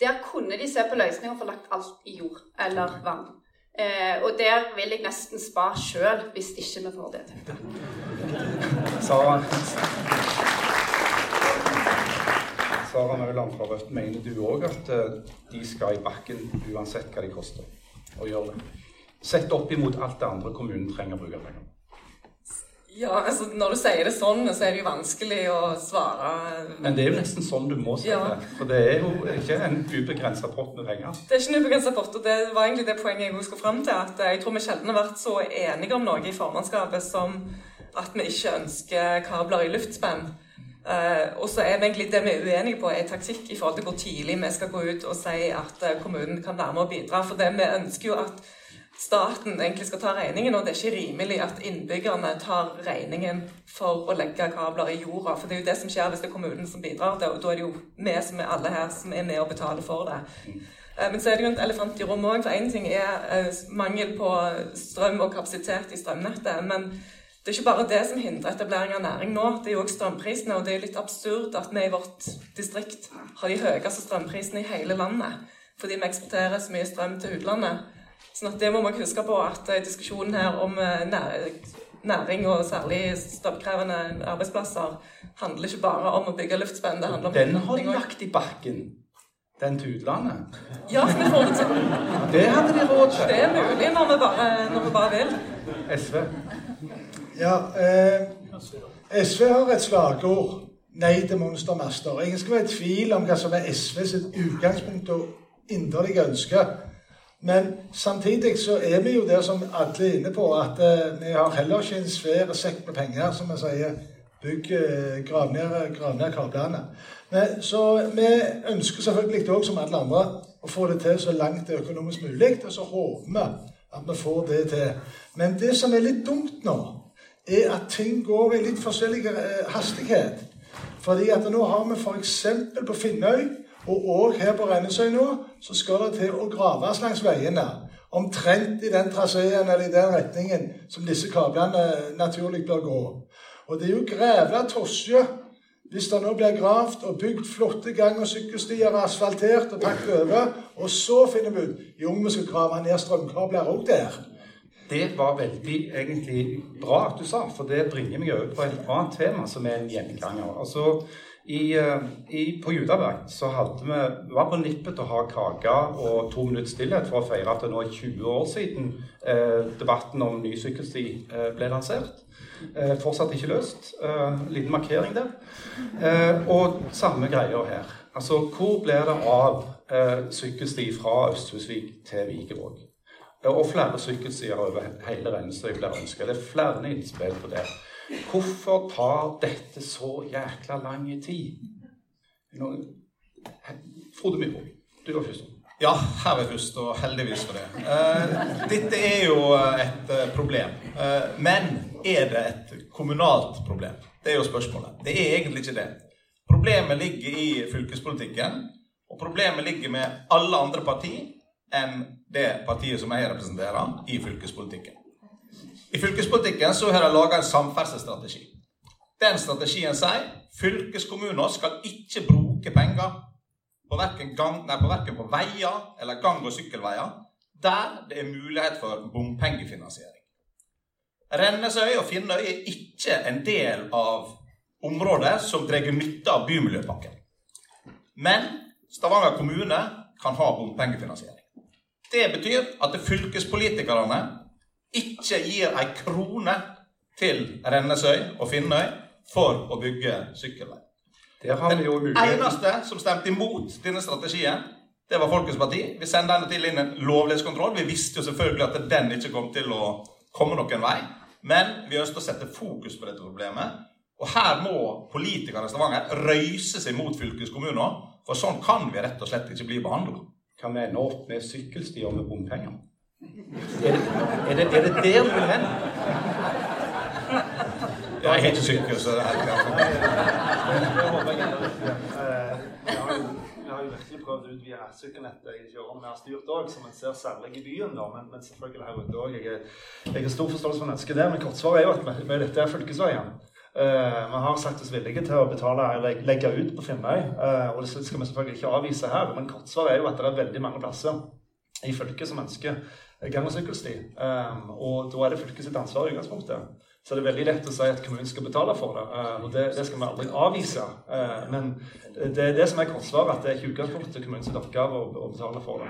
der kunne de se på løsninger for få lagt alt i jord eller vann. Eh, og der vil jeg nesten spa sjøl, hvis ikke vi får det til. Sara Mauland fra Rødt, mener du òg at eh, de skal i bakken uansett hva de koster? Og gjøre det. Sett opp imot alt det andre kommunen trenger å bruke penger på. Ja, altså Når du sier det sånn, så er det jo vanskelig å svare. Men det er jo nesten sånn du må si Ja. det. For det er jo ikke en ubegrensa pott med penger. Det er ikke en ubegrensa pott, og det var egentlig det poenget jeg skulle fram til. At jeg tror vi sjelden har vært så enige om noe i formannskapet som at vi ikke ønsker kabler i luftspenn. Eh, og så er det egentlig det vi er uenige på, er taktikk i forhold til hvor tidlig vi skal gå ut og si at eh, kommunen kan være med og bidra. For det vi ønsker jo at staten egentlig skal ta regningen, og det er ikke rimelig at innbyggerne tar regningen for å legge kabler i jorda. For det er jo det som skjer hvis det er kommunen som bidrar. og da er det jo vi som er alle her som er med og betaler for det. Eh, Men så er det jo en elefant i rommet òg. Én ting er mangel på strøm og kapasitet i strømnettet. Men det er ikke bare det som hindrer etablering av næring nå. Det er jo også strømprisene. Og det er litt absurd at vi i vårt distrikt har de høyeste strømprisene i hele landet. Fordi vi eksporterer så mye strøm til utlandet. Sånn at det må man huske på at eh, diskusjonen her om eh, næring og særlig strømkrevende arbeidsplasser handler ikke bare om å bygge luftspenn. Det handler om Den har de lagt i bakken. Den til utlandet. Ja, som vi får det til. Det hadde de råd til. Det er mulig når vi bare, når vi bare vil. SV. Ja, eh, SV har et slagord. Nei til monstermaster. Ingen skal være i tvil om hva som er SV sitt utgangspunkt og inderlige ønske. Men samtidig så er vi jo der som alle er inne på, at eh, vi har heller ikke en svær sekk med penger, som vi sier. Bygg, eh, grav kablene. Men, så vi ønsker selvfølgelig òg, som alle andre, å få det til så langt det er økonomisk mulig. Og så håper vi at vi får det til. Men det som er litt dumt nå, er at ting går i litt forskjellig eh, hastighet. Fordi at nå har vi f.eks. på Finnøy, og òg her på Rennesøy nå, så skal det til å graves langs veiene. Omtrent i den traseen eller i den retningen som disse kablene naturlig bør gå. Og det er jo grevla tosje hvis det nå blir gravd og bygd flotte gang- og sykkelstier, asfaltert og pakket over, og så finner vi ut jo, vi skal grave ned strømkabler òg der. Det var veldig egentlig bra at du sa, for det bringer meg over på et annet tema som er en gjenganger. Altså, i, eh, i, på Judaberg så hadde vi, vi var på nippet til å ha kake og to minutter stillhet for å feire at det nå er 20 år siden eh, debatten om ny sykkelsti eh, ble lansert. Eh, fortsatt ikke løst. Eh, liten markering der. Eh, og samme greier her. Altså, hvor blir det av eh, sykkelsti fra Østhusvik til Vikevåg? Og flere sykkelstier over hele Rennesøy blir ønska. Det er flere innspill på det. Hvorfor tar dette så jækla lang tid? Frode Myrvåg, du var først. Ja, her er først, og heldigvis for det. Eh, dette er jo et eh, problem. Eh, men er det et kommunalt problem? Det er jo spørsmålet. Det er egentlig ikke det. Problemet ligger i fylkespolitikken, og problemet ligger med alle andre partier enn det partiet som jeg representerer, i fylkespolitikken. I fylkespolitikken så har de laga en samferdselsstrategi. Den strategien sier fylkeskommuner skal ikke bruke penger på verken, gang, nei, på verken på veier eller gang- og sykkelveier der det er mulighet for bompengefinansiering. Rennesøy og Finnøy er ikke en del av områder som drar nytte av Bymiljøpakken. Men Stavanger kommune kan ha bompengefinansiering. Det betyr at fylkespolitikerne ikke gir ei krone til Rennesøy og Finnøy for å bygge sykkelvei. Den eneste som stemte imot denne strategien, det var Folkets Parti. Vi sendte henne til inn en lovlighetskontroll. Vi visste jo selvfølgelig at den ikke kom til å komme noen vei. Men vi ønsket å sette fokus på dette problemet. Og her må politikerne i Stavanger røyse seg mot fylkeskommunen. For sånn kan vi rett og slett ikke bli behandla. Kan vi ende opp med sykkelstier med bompenger? Er det, er det, er det der du vil hen? Jeg har ikke sykkel, så det er helt klart. jo vi har jo virkelig prøvd ut via sykkelnettet i de årene vi har styrt òg, som en ser særlig i byen, da, men, men selvfølgelig her ute òg. Jeg, jeg har stor forståelse for mennesket der, men kortsvaret er jo at med, med dette er fylkesveien. Eh, vi har sagt oss villige til å betale legge ut på Finnøy, eh, og det skal vi selvfølgelig ikke avvise her. Men kortsvaret er jo at det er veldig mange plasser i fylket som ønsker gang- og sykkelsti. Eh, og da er det fylket sitt ansvar i utgangspunktet. Så det er veldig lett å si at kommunen skal betale for det. eh, og det, det skal vi aldri avvise. Eh, men det er det som er kortsvaret, at det er ikke utgangspunktet kommunens oppgave å, å betale for det.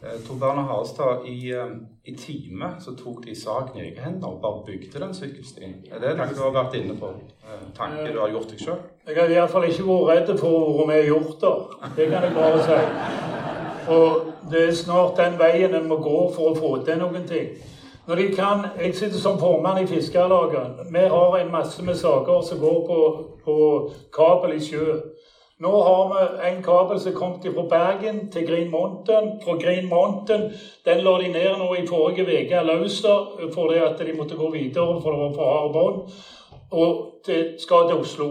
Eh, Tor Berner Harestad, i, eh, i time så tok de saken i egne hender og bare bygde den sykkelstien. Er det noe du har vært inne på? Eh, Tanke du har gjort deg sjøl? Jeg har iallfall ikke vært redd for hvor vi har gjort det. Det kan jeg bare si. Og det er snart den veien en må gå for å få til noen ting. Når de kan, Jeg sitter som formann i Fiskarlaget. Vi har en masse med saker som går på, på kabel i sjø. Nå har vi en kabel som kom fra Bergen til Green Mountain. Fra Green Mountain den la de ned nå i forrige uke da, fordi at de måtte gå videre for det var for harde bånd. Og det skal til Oslo.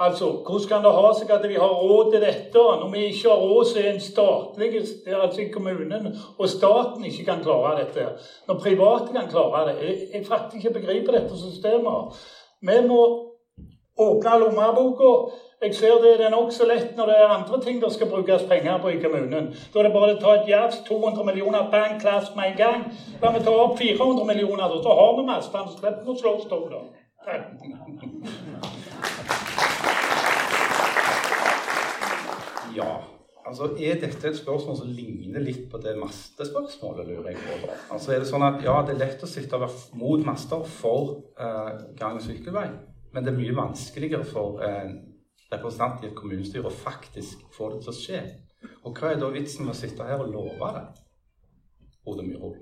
Altså, Hvordan kan det ha seg at vi har råd til dette, når vi ikke har råd til en statlig, altså i kommunen, og staten ikke kan klare dette? Når private kan klare det? Jeg, jeg faktisk ikke begriper dette systemet. Vi må åpne lommeboka. Jeg ser det er nokså lett når det er andre ting det skal brukes penger på i kommunen. Da er det bare å ta et jafs, 200 millioner, bang, klass med en gang. La vi ta opp 400 millioner. Så har vi masse, så slipper vi å slå oss to, da. Takk. Ja. Altså, Er dette et spørsmål som ligner litt på det mastespørsmålet, lurer jeg på? Altså, er det sånn at ja, det er lett å sitte og være mot master for eh, gang- og sykkelvei, men det er mye vanskeligere for en representant i et kommunestyre å faktisk få det til å skje. Og hva er da vitsen med å sitte her og love det? Frode Myrhol.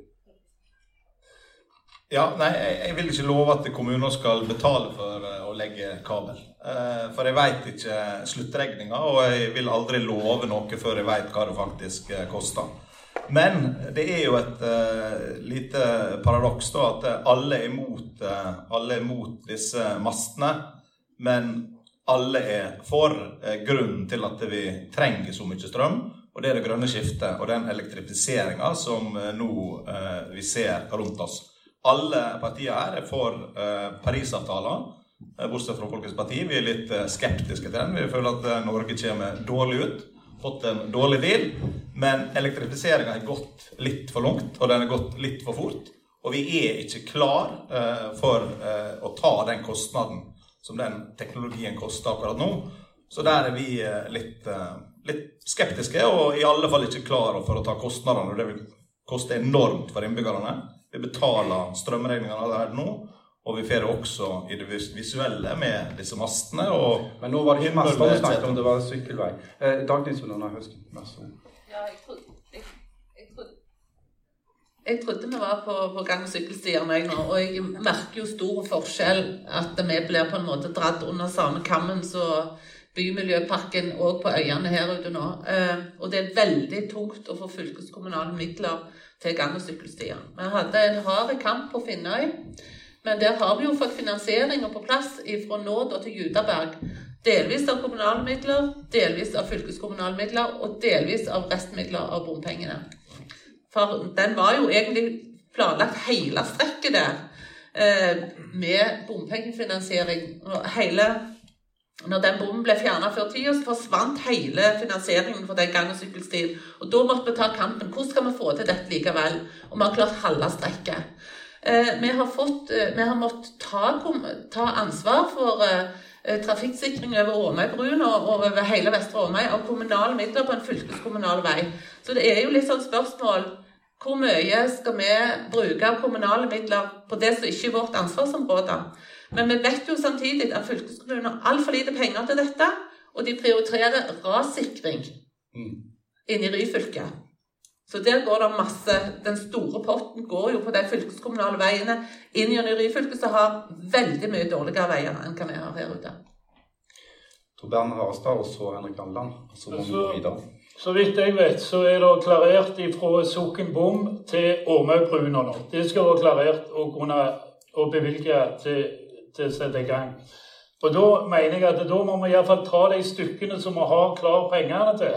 Ja, nei, jeg, vil ikke love at kommuner skal betale for eh, å legge kabel. Eh, for jeg vet ikke sluttregninga, og jeg vil aldri love noe før jeg vet hva det faktisk eh, koster. Men det er jo et lite paradoks da, at alle er, imot, alle er imot disse mastene, men alle er for eh, grunnen til at vi trenger så mye strøm. Og det er det grønne skiftet og den elektrifiseringa som nå vi ser rundt oss. Alle partier her er for eh, Parisavtalen, eh, bortsett fra Folkets Parti. Vi er litt eh, skeptiske til den. Vi føler at Norge kommer dårlig ut. Fått en dårlig deal. Men elektrifiseringa har gått litt for langt, og den har gått litt for fort. Og vi er ikke klar eh, for eh, å ta den kostnaden som den teknologien koster akkurat nå. Så der er vi eh, litt, litt skeptiske, og i alle fall ikke klare for å ta kostnadene. Det vil koste enormt for innbyggerne. Vi betaler strømregningene allerede nå, og vi får det også i det visuelle med disse mastene. Og Men nå var det ikke master vi snakket om, det var sykkelvei. Eh, Høsken, vær så god. Ja, jeg trodde, jeg, jeg trodde, jeg trodde vi var på, på gang- og sykkelstier nå, og jeg merker jo stor forskjell at vi blir på en måte dratt under samme kammen som Bymiljøpakken og på øyene her ute nå. Eh, og det er veldig tungt å få fylkeskommunale midler til gang- og sykkelstier. Vi hadde en hard kamp på Finnøy, men der har vi jo fått finansieringa på plass fra Nåd og til Judaberg. Delvis av kommunale midler, delvis av fylkeskommunale midler og delvis av restmidler av bompengene. For den var jo egentlig planlagt hele strekket der eh, med bompengefinansiering. Og hele, når den bommen ble fjerna før tida, så forsvant hele finansieringen for den gang- og sykkelstien. Og da måtte vi ta kampen. Hvordan skal vi få til dette likevel? Og vi har klart halve strekket. Eh, vi, har fått, eh, vi har måttet ta, ta ansvar for eh, trafikksikring over Åmøybruen og, og over hele Vestre Åmøy av kommunale midler på en fylkeskommunal vei. Så det er jo litt sånn spørsmål hvor mye skal vi bruke av kommunale midler på det som ikke er vårt ansvarsområde? Men vi vet jo samtidig at fylkeskommunen har altfor lite penger til dette, og de prioriterer rassikring inn i Ryfylke. Så der går det masse Den store potten går jo på de fylkeskommunale veiene inn gjennom Ryfylke, som har veldig mye dårligere veier enn hva vi har her ute. Tor Berner Harestad og så Henrik Alland. Så må vi gå videre. Så vidt jeg vet, så er det klarert fra Sokenbom til Åmøybruna nå. Det skal være klarert å kunne å bevilge til, til å sette i gang. Og da mener jeg at da må vi iallfall ta de stykkene som vi har klar pengene til,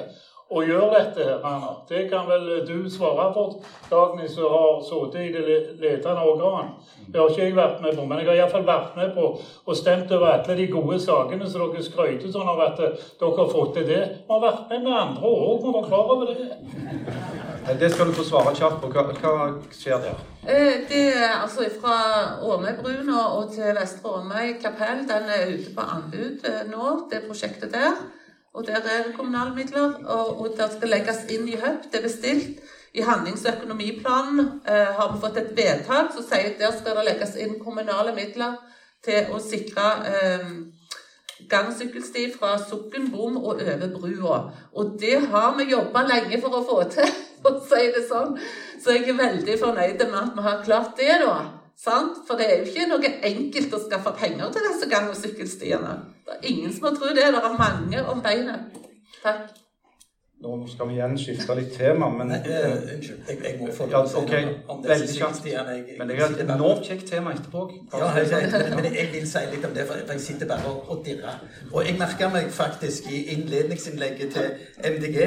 og gjøre dette her. Anna. Det kan vel du svare for, Dagny, som har sittet i det le- ledende organ. Det har ikke jeg vært med på, men jeg har iallfall vært med på og stemt over alle de gode sakene som dere skryter sånn av at dere har fått til det. Vi har vært med med andre òg, vi var klar over det. Eh, Det skal du få svare kjapt på. Hva, hva skjer der? Eh, Det er altså fra Åmøybruna og til Vestre Åmøy kapell. Den er ute på anbud eh, nå, det prosjektet der. Og der er det kommunale midler. Og, og det skal legges inn i høp. Det er bestilt. I handlings- og økonomiplanen har vi fått et vedtak som sier at der skal det legges inn kommunale midler til å sikre eh, gang- og sykkelsti fra Sukken bom og over brua. Og det har vi jobba lenge for å få til, å si det sånn. Så jeg er veldig fornøyd med at vi har klart det, da. Sant? For det er jo ikke noe enkelt å skaffe penger til disse gang- og sykkelstiene. Det er ingen som har trodd det. Det er mange om beinet. Takk. Nå skal vi igjen skifte litt tema, men eh, Unnskyld, jeg, jeg må få lov til å si noe om det. Veldig kjapt. Men det er et enormt kjekt tema etterpå. Ja, jeg, jeg, men, jeg vil si litt om det, for jeg sitter bare og dirrer. Og jeg merka meg faktisk i innledningsinnlegget til MDG,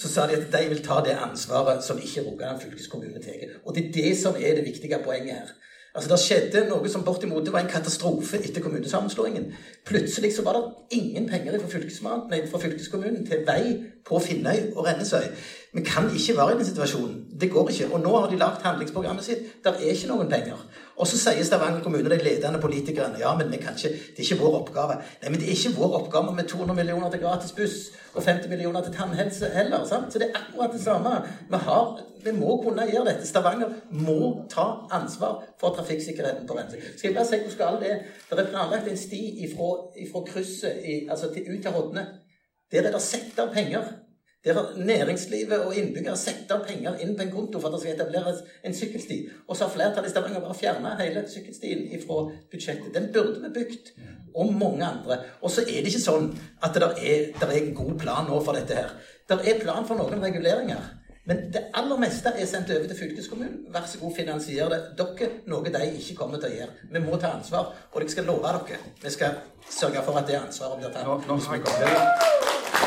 så sa de at de vil ta det ansvaret som ikke Rogaland fylkeskommune tar. Og det er det som er det viktige poenget her. Altså, Det skjedde noe som bortimot var en katastrofe etter kommunesammenslåingen. Plutselig så var det ingen penger fra, nei, fra fylkeskommunen til vei på Finnøy og Rennesøy. Vi kan ikke være i den situasjonen. Det går ikke. Og nå har de lagt handlingsprogrammet sitt. Der er ikke noen penger. Og så sier Stavanger kommune, de ledende politikerne, ja, men ikke, det er ikke vår oppgave. Nei, men det er ikke vår oppgave med 200 millioner til gratis buss og 50 millioner til tannhelse heller. sant? Så det er akkurat det samme. Vi, har, vi må kunne gjøre dette. Stavanger må ta ansvar for trafikksikkerheten på Rennesøy. Skal jeg bare si hvor skal det? Det er planlagt en sti ifra, ifra krysset i, altså til, ut til Hodne. Der er det satt av penger. Der næringslivet og innbyggere satt av penger inn på en konto for at det skal etableres en sykkelsti. Og så har flertallet i Stavanger bare fjerna hele sykkelstien fra budsjettet. Den burde vi bygd. Og mange andre. Og så er det ikke sånn at det er, der er en god plan nå for dette her. Det er plan for noen reguleringer. Men det aller meste er sendt over til fylkeskommunen. Vær så god, finansier det. Dere noe de ikke kommer til å gjøre. Vi må ta ansvar. Og jeg skal love dere, vi skal sørge for at det ansvaret blir tatt. Nå, nå hagler det.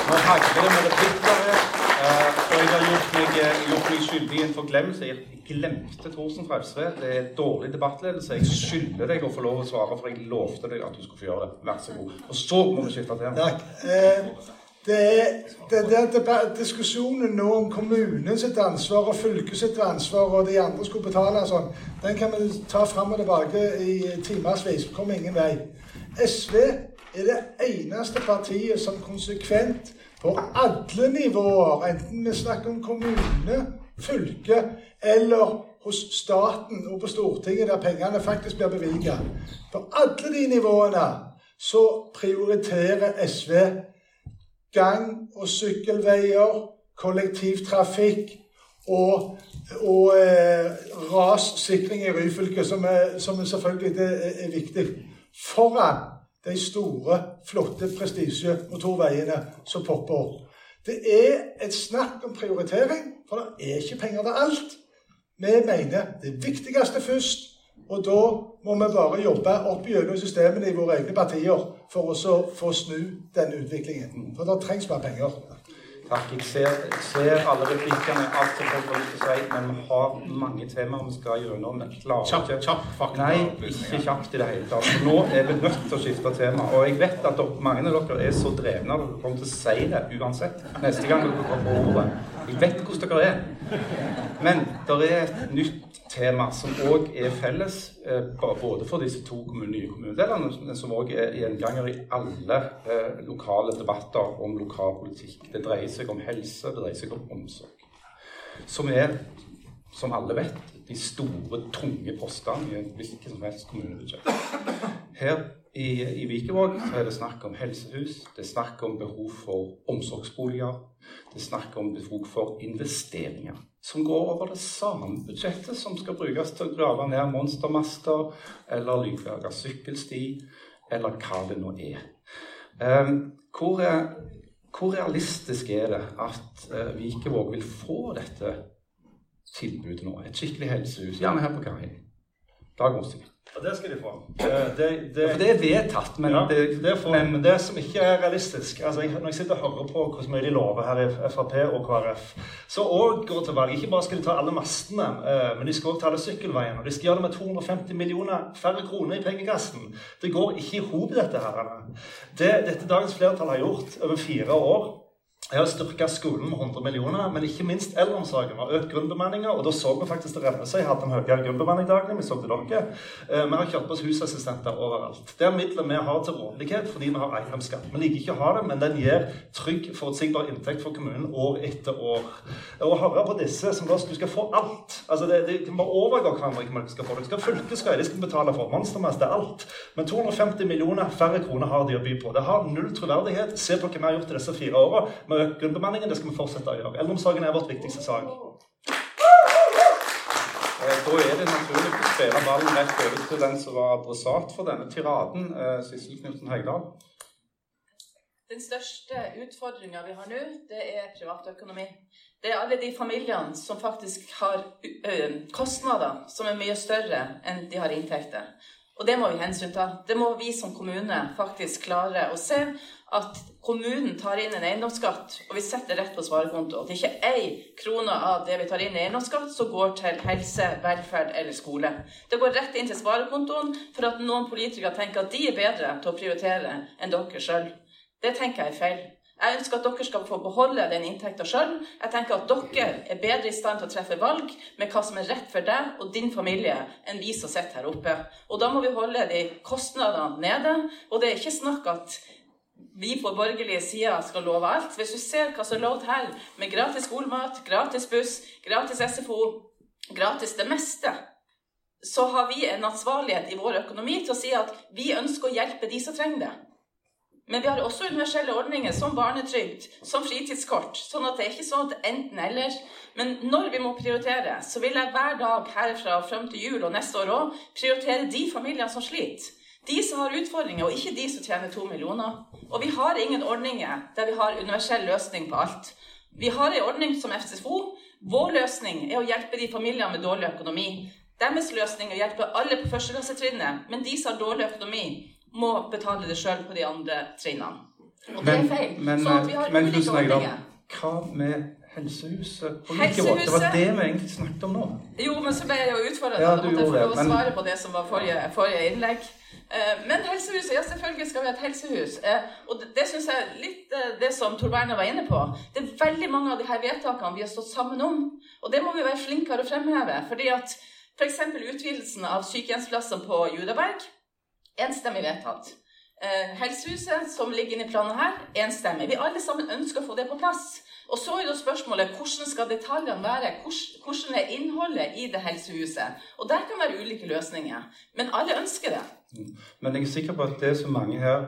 Med replikker eh, og jeg har gjort meg, eh, gjort meg skyldig i en forglemmelse. Jeg glemte Thorsen fra SV. Det er dårlig debattledelse. Jeg skylder deg å få lov å svare, for jeg lovte deg at du skulle få gjøre det. Vær så god. Og så må vi skifte tema. Det er det der deba- diskusjonen nå om kommunens ansvar og fylket sitt ansvar og de andre skulle betale og sånn, den kan vi ta fram og tilbake i timevis. Kommer ingen vei. SV er det eneste partiet som konsekvent på alle nivåer, enten vi snakker om kommune, fylke eller hos staten og på Stortinget, der pengene faktisk blir bevilget. På alle de nivåene så prioriterer SV gang- og sykkelveier, kollektivtrafikk og, og eh, rassikring i Ryfylke, som, er, som er selvfølgelig er, er viktig. Foran de store, flotte prestisjemotorveiene som popper opp. Det er et snakk om prioritering, for det er ikke penger til alt. Vi mener det viktigste først, og da må vi bare jobbe opp gjennom systemene i våre egne partier for å få snu denne utviklingen. For det trengs mer penger. Takk. Jeg ser, jeg ser alle replikkene, alt som folk å si, men vi har mange temaer vi skal gjennom. Men klarer Kjapp, ikke kjapp fakta. Nei, ikke kjapt i det hele tatt. Nå er vi nødt til å skifte tema. Og jeg vet at dere, mange av dere er så drevne at dere kommer til å si det uansett. Neste gang dere kommer på ordet. Jeg vet hvordan dere er. Men det er et nytt tema som òg er felles eh, både for disse to nye kommunedelene, men som òg er gjenganger i alle eh, lokale debatter om lokalpolitikk. Det dreier seg om helse, det dreier seg om omsorg. Som er, som alle vet, de store, tunge postene i hvilket som helst kommunebudsjett. Her i, i Vikevåg er det snakk om helsehus, det er snakk om behov for omsorgsboliger, det er snakk om behov for investeringer som går over det samme budsjettet som skal brukes til å grave ned monstermaster eller lydverge sykkelsti, eller hva det nå er. Um, hvor, hvor, realistisk er det at uh, Vikevåg vil få dette tilbudet nå? Et skikkelig helsehus, gjerne her på Kaien. Dag Ja, det skal de få. Det, det, ja, det er vedtatt, men ja, det, får, men det som ikke er realistisk altså jeg, Når jeg sitter og hører på hvor mye de lover her i Frp og KrF, så òg går til valg Ikke bare skal de ta alle mastene, eh, men de skal òg ta alle sykkelveiene. Og de skal gjøre det med 250 millioner færre kroner i pengekassen. Det går ikke i hop, dette her. Det dette dagens flertall har gjort over fire år jeg har styrka skolen med 100 millioner, men ikke minst eldreomsorgen. har økt grunnbemanninga, og da så vi faktisk det revne seg. hadde en høyere grunnbemanning dagene, vi så til dere. Vi har kjøpt oss husassistenter overalt. Det er midler vi har til rådighet fordi vi har eiendomsskatt. Vi liker ikke å ha det, men den gir trygg, forutsigbar inntekt for kommunen år etter år. Å høre på disse som da du skal få alt altså det, det, De bare overgår hverandre ikke skal få. Du skal fylkesvei, de skal betale for monstermest, det er alt. Men 250 millioner færre kroner har de å by på. Det har null troverdighet. Se på hva vi har gjort i disse fire åra grunnbemanningen. Det skal vi fortsette å gjøre. Eldreomsorgen er vårt viktigste sak. Eh, da er det naturlig å spille ballen rett over til den som var adressat for denne tiraden, eh, Sissel Knutsen Heigdal. Den største utfordringa vi har nå, det er privatøkonomi. Det er alle de familiene som faktisk har kostnader som er mye større enn de har inntekter. Og det må vi hensynta. Det må vi som kommune faktisk klare å se. At kommunen tar inn en eiendomsskatt, og vi setter rett på sparekonto. At ikke ei krone av det vi tar inn i eiendomsskatt, så går til helse, velferd eller skole. Det går rett inn til sparekontoen for at noen politikere tenker at de er bedre til å prioritere enn dere sjøl. Det tenker jeg er feil. Jeg ønsker at dere skal få beholde den inntekta sjøl. Jeg tenker at dere er bedre i stand til å treffe valg med hva som er rett for deg og din familie, enn vi som sitter her oppe. Og da må vi holde de kostnadene nede. Og det er ikke snakk at vi på borgerlige sida skal love alt. Hvis du ser hva som er lovt her, med gratis skolemat, gratis buss, gratis SFO, gratis det meste, så har vi en ansvarlighet i vår økonomi til å si at vi ønsker å hjelpe de som trenger det. Men vi har også universelle ordninger som barnetrygd, som fritidskort. Sånn at det er ikke sånn at enten-eller. Men når vi må prioritere, så vil jeg hver dag herfra frem til jul og neste år òg prioritere de familiene som sliter. De som har utfordringer, og ikke de som tjener to millioner. Og vi har ingen ordninger der vi har universell løsning på alt. Vi har en ordning som FSFO. Vår løsning er å hjelpe de familiene med dårlig økonomi. Deres løsning er å hjelpe alle på førsteklassetrinnet, men de som har dårlig økonomi, må betale det sjøl på de andre trinnene. Og det er feil. Men, sånn at vi har men, ulike ordninger. Hva med helsehuset på Likevold? Det var det vi egentlig snakket om nå. Jo, men så ble jeg jo utfordra. Ja, da måtte jeg få lov å svare på det som var forrige, forrige innlegg. Eh, men helsehuset, ja selvfølgelig skal vi ha et helsehus. Eh, og det, det syns jeg litt eh, det som Tor Berner var inne på. Det er veldig mange av de her vedtakene vi har stått sammen om. Og det må vi være flinkere å fremheve. fordi at F.eks. utvidelsen av sykehjemsplassene på Judaberg Enstemmig vedtatt. Eh, helsehuset som ligger inne i planen her, enstemmig. Vi alle sammen ønsker å få det på plass. Og så er jo spørsmålet hvordan skal detaljene være? Hvordan er innholdet i det helsehuset? Og der kan være ulike løsninger. Men alle ønsker det. Mm. Men jeg er sikker på at det som mange her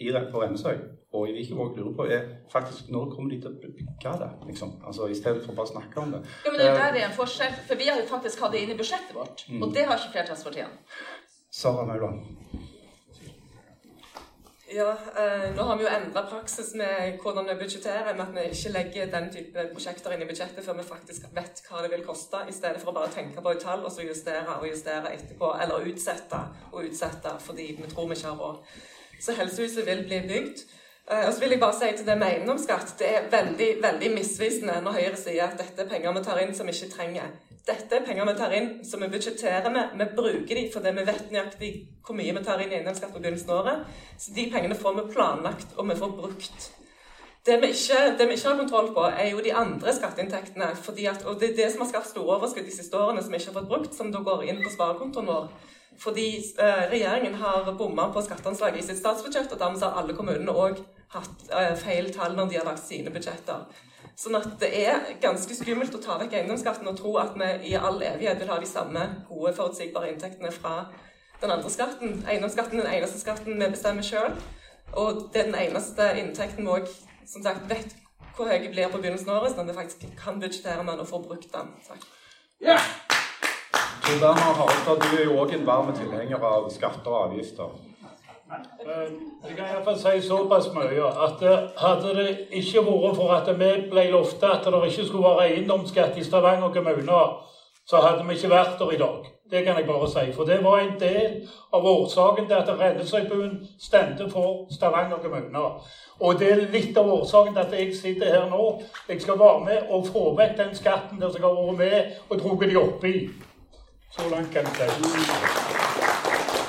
i på Rennesøy og i Vikevåg lurer på, er faktisk når kommer de til å bygge det? liksom? Altså I stedet for bare å snakke om det. Ja, men det er der det er en forskjell. For vi har jo faktisk hatt det inne i budsjettet vårt. Mm. Og det har ikke flertallspartiene. Sara Mauland. Ja, eh, Nå har vi jo endra praksis med hvordan vi budsjetterer, med at vi ikke legger den type prosjekter inn i budsjettet før vi faktisk vet hva det vil koste, i stedet for å bare tenke på et tall og så justere og justere etterpå, eller utsette og utsette fordi vi tror vi ikke har råd. Så helsehuset vil bli bygd. Eh, og så vil jeg bare si til det med eiendomsskatt. Det er veldig veldig misvisende når Høyre sier at dette er penger vi tar inn som vi ikke trenger. Dette er penger vi tar inn som vi budsjetterer med. Vi bruker de fordi vi vet nøyaktig hvor mye vi tar inn i eiendomsskatt på begynnelsen av året. Så de pengene får vi planlagt, og vi får brukt. Det vi, ikke, det vi, ikke, har kontroll på, er jo de andre skatteinntektene. At, og det er det som har skapt store overskudd de siste årene, som vi ikke har fått brukt, som da går inn på sparekontoen vår. Fordi eh, regjeringen har bomma på skatteanslaget i sitt statsbudsjett, og dermed har alle kommunene òg hatt eh, feil tall når de har lagt sine budsjetter. Sånn at det er ganske skummelt å ta vekk eiendomsskatten og tro at vi i all evighet vil ha de samme gode, forutsigbare inntektene fra den andre skatten. Eiendomsskatten er den eneste skatten vi bestemmer sjøl, og det er den eneste inntekten vi òg som sagt vet hvor høy blir på begynnelsen av året, sånn at vi faktisk kan budsjettere med den og få brukt den. Takk. Ja. Så Bernhard Harestad, du er jo òg en varm tilhenger av skatter og avgifter. Eh, jeg kan iallfall si såpass mye at eh, hadde det ikke vært for at vi ble lovt at det ikke skulle være eiendomsskatt i Stavanger kommune, så hadde vi ikke vært der i dag. Det kan jeg bare si. For det var en del av årsaken til at Rennesøybuen stemte for Stavanger kommune. Og det er litt av årsaken til at jeg sitter her nå. Jeg skal være med og få vekk den skatten der som har vært med og dratt de oppi. Så langt kan jeg si.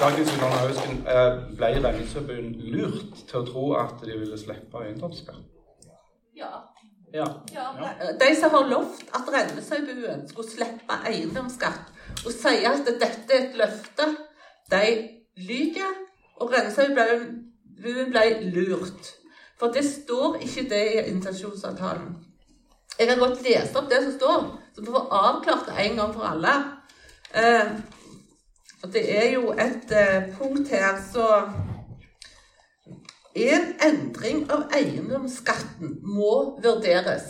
Dagens Hausken, eh, ble Rennesøybuen lurt til å tro at de ville slippe eiendomsskatt? Ja. Ja. ja. De som har lovt at Rennesøybuen skulle slippe eiendomsskatt, og sier at dette er et løfte, de lyver. Og Rennesøybuen ble lurt. For det står ikke det i intensjonsavtalen. Jeg kan godt lese opp det som står, så vi får avklart det en gang for alle. Eh, og det er jo et eh, punkt her så En endring av eiendomsskatten må vurderes.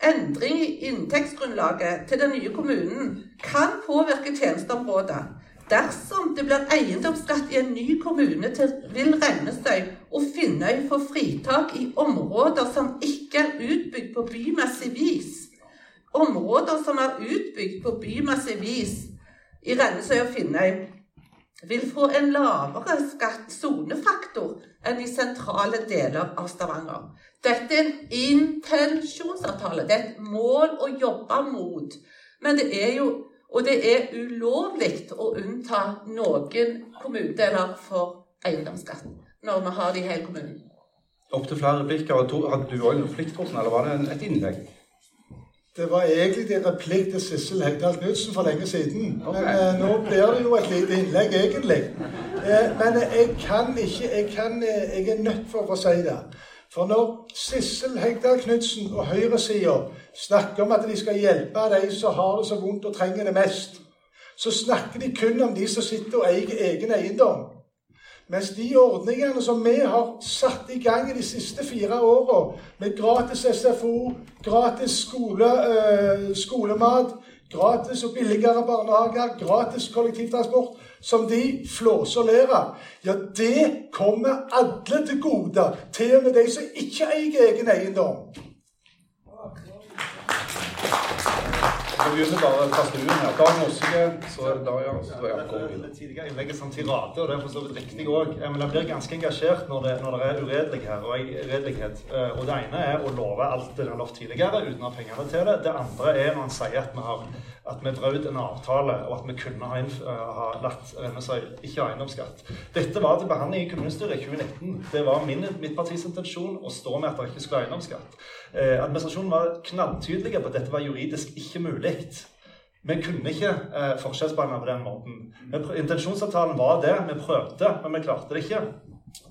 Endring i inntektsgrunnlaget til den nye kommunen kan påvirke tjenesteområdet Dersom det blir eiendomsskatt i en ny kommune, til, vil Rennesøy og Finnøy få fritak i områder som ikke er utbygd på bymessig vis. Områder som er utbygd på bymessig vis i Rennesøy og Finnøy, vil få en lavere sonefaktor enn i sentrale deler av Stavanger. Dette er en intensjonsavtale. Det er et mål å jobbe mot. Men det er jo og det er ulovlig å unnta noen kommunedeler for eiendomsskatt når vi har det i hele kommunen. Opptil flere replikker. Hadde du òg noe plikt, eller var det et innlegg? Det var egentlig en replikk til Sissel Hegdal Knutsen for lenge siden. Okay. Men eh, nå blir det jo et lite innlegg, egentlig. Eh, men jeg kan ikke jeg, kan, eh, jeg er nødt for å si det. For når Sissel Hegdal Knutsen og høyresida snakker om at de skal hjelpe de som har det så vondt og trenger det mest, så snakker de kun om de som sitter og eier egen eiendom. Mens de ordningene som vi har satt i gang i de siste fire åra, med gratis SFO, gratis skole, øh, skolemat, gratis og billigere barnehager, gratis kollektivtransport, som de flåser og ler ja, det kommer alle til gode. Til og med de som ikke eier egen eiendom. Begynner bare å ta stuen her. Dag Mossige, så er det Daria, så er det Tidligere innlegget som tirade, og det er for så vidt riktig òg. Men jeg blir ganske engasjert når det, er uredelig og redelighet. Eh, og det ene er å love alt det en har lovt tidligere uten å ha pengene til det. Det andre er når en sier at vi har at vi brøt en avtale, og at vi kunne ha, uh, ha latt Rennesøy ikke ha eiendomsskatt. Dette var til behandling i kommunestyret i 2019. Det var min, mitt partis intensjon å stå med at det ikke skulle ha eiendomsskatt. Eh, administrasjonen var knalltydelige på at dette var juridisk ikke mulig. Vi kunne ikke eh, forskjellsbehandle på den måten. Intensjonsavtalen var det. Vi prøvde, men vi klarte det ikke.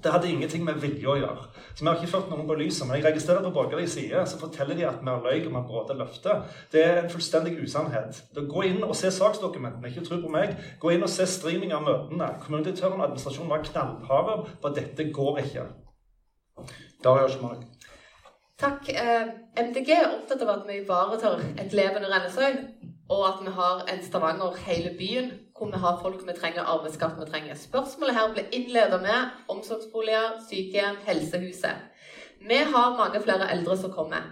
Det hadde ingenting med vilje å gjøre. Så Vi har ikke ført noen på lyset. Men jeg registrerer på borgerlig side så forteller de at vi har løy om at brutt løftet. Det er en fullstendig usannhet. Gå inn og se saksdokumentene. Ikke tro på meg. Gå inn og se streaming av møtene. Kommunedirektøren og administrasjonen var knallharde på at dette går ikke. Daria Schmark. Takk. Eh, MDG er opptatt av at vi ivaretar et levende Rennesøy, og at vi har en Stavanger hele byen hvor vi har folk vi trenger, arbeidskraft vi trenger. Spørsmålet her ble innledet med omsorgsboliger, sykehjem, helsehuset. Vi har mange flere eldre som kommer.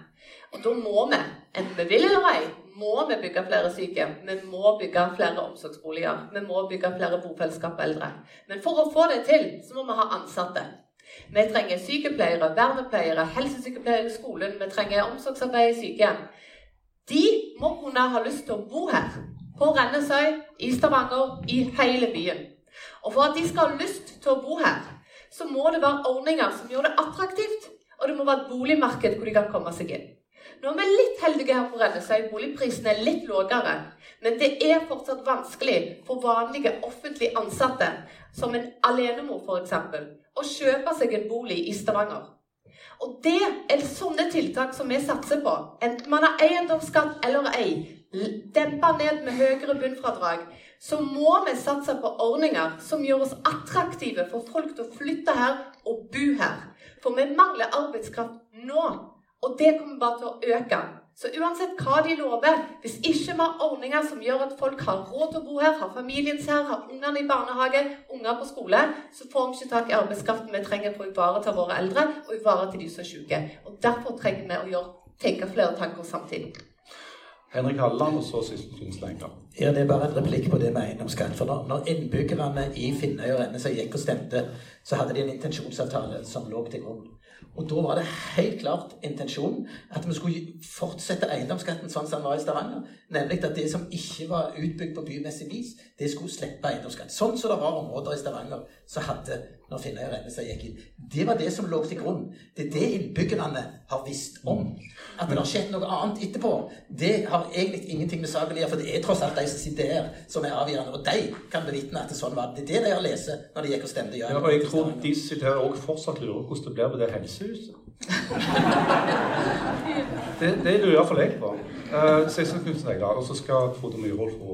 Og da må vi, enten vi vil eller ei, må vi bygge flere sykehjem. Vi må bygge flere omsorgsboliger. Vi må bygge flere bofellesskap eldre. Men for å få det til, så må vi ha ansatte. Vi trenger sykepleiere, vernepleiere, helsesykepleiere i skolen. Vi trenger omsorgsarbeid i sykehjem. De må kunne ha lyst til å bo her på Rennesøy, i Stavanger, i hele byen. Og for at de skal ha lyst til å bo her, så må det være ordninger som gjør det attraktivt Og det må være et boligmarked hvor de kan komme seg inn. Nå er vi litt heldige her på Rennesøy. Boligprisene er litt lavere. Men det er fortsatt vanskelig for vanlige offentlig ansatte, som en alenemor f.eks., å kjøpe seg en bolig i Stavanger. Og det er sånne tiltak som vi satser på. Enten man har eiendomsskatt eller ei, dempa ned med høyere bunnfradrag, så må vi satse på ordninger som gjør oss attraktive for folk til å flytte her og bo her. For vi mangler arbeidskraft nå. Og det kommer bare til å øke. Så uansett hva de lover, hvis ikke vi har ordninger som gjør at folk har råd til å bo her, har familien her, har ungene i barnehage, unger på skole, så får vi ikke tak i arbeidskraften vi trenger for å ivareta våre eldre og ivareta de som er syke. Og Derfor trenger vi å gjøre, tenke flere tanker samtidig. Henrik Halleland og så Sissel Kynslengren. Ja, Det er bare en replikk på det med eiendomsskatt. For når, når innbyggerne i Finnøy og Rennesøy gikk og stemte, så hadde de en intensjonsavtale som lå til grunn. Og da var det helt klart intensjonen at vi skulle fortsette eiendomsskatten sånn som den var i Stavanger. Nemlig at det som ikke var utbygd på bymessig vis, det skulle slippe eiendomsskatt. Sånn som det var områder i Stavanger som hadde når Finnøy Rennestad gikk inn. Det var det som lå til grunn. Det er det innbyggerne har visst om. At det har skjedd noe annet etterpå, det har egentlig ingenting med saken å gjøre. For det er tross alt de som sitter her, som er avgjørende. Og de kan bevitne at det sånn var. Det er det de har lest når de gikk og stemte ja. ja og jeg tror de som sitter her òg fortsatt lurer på hvordan det blir med det helsehuset. det, det lurer iallfall jeg på. Uh, Sissel Knutsen Egdal, og så skal Frode Myhrvold få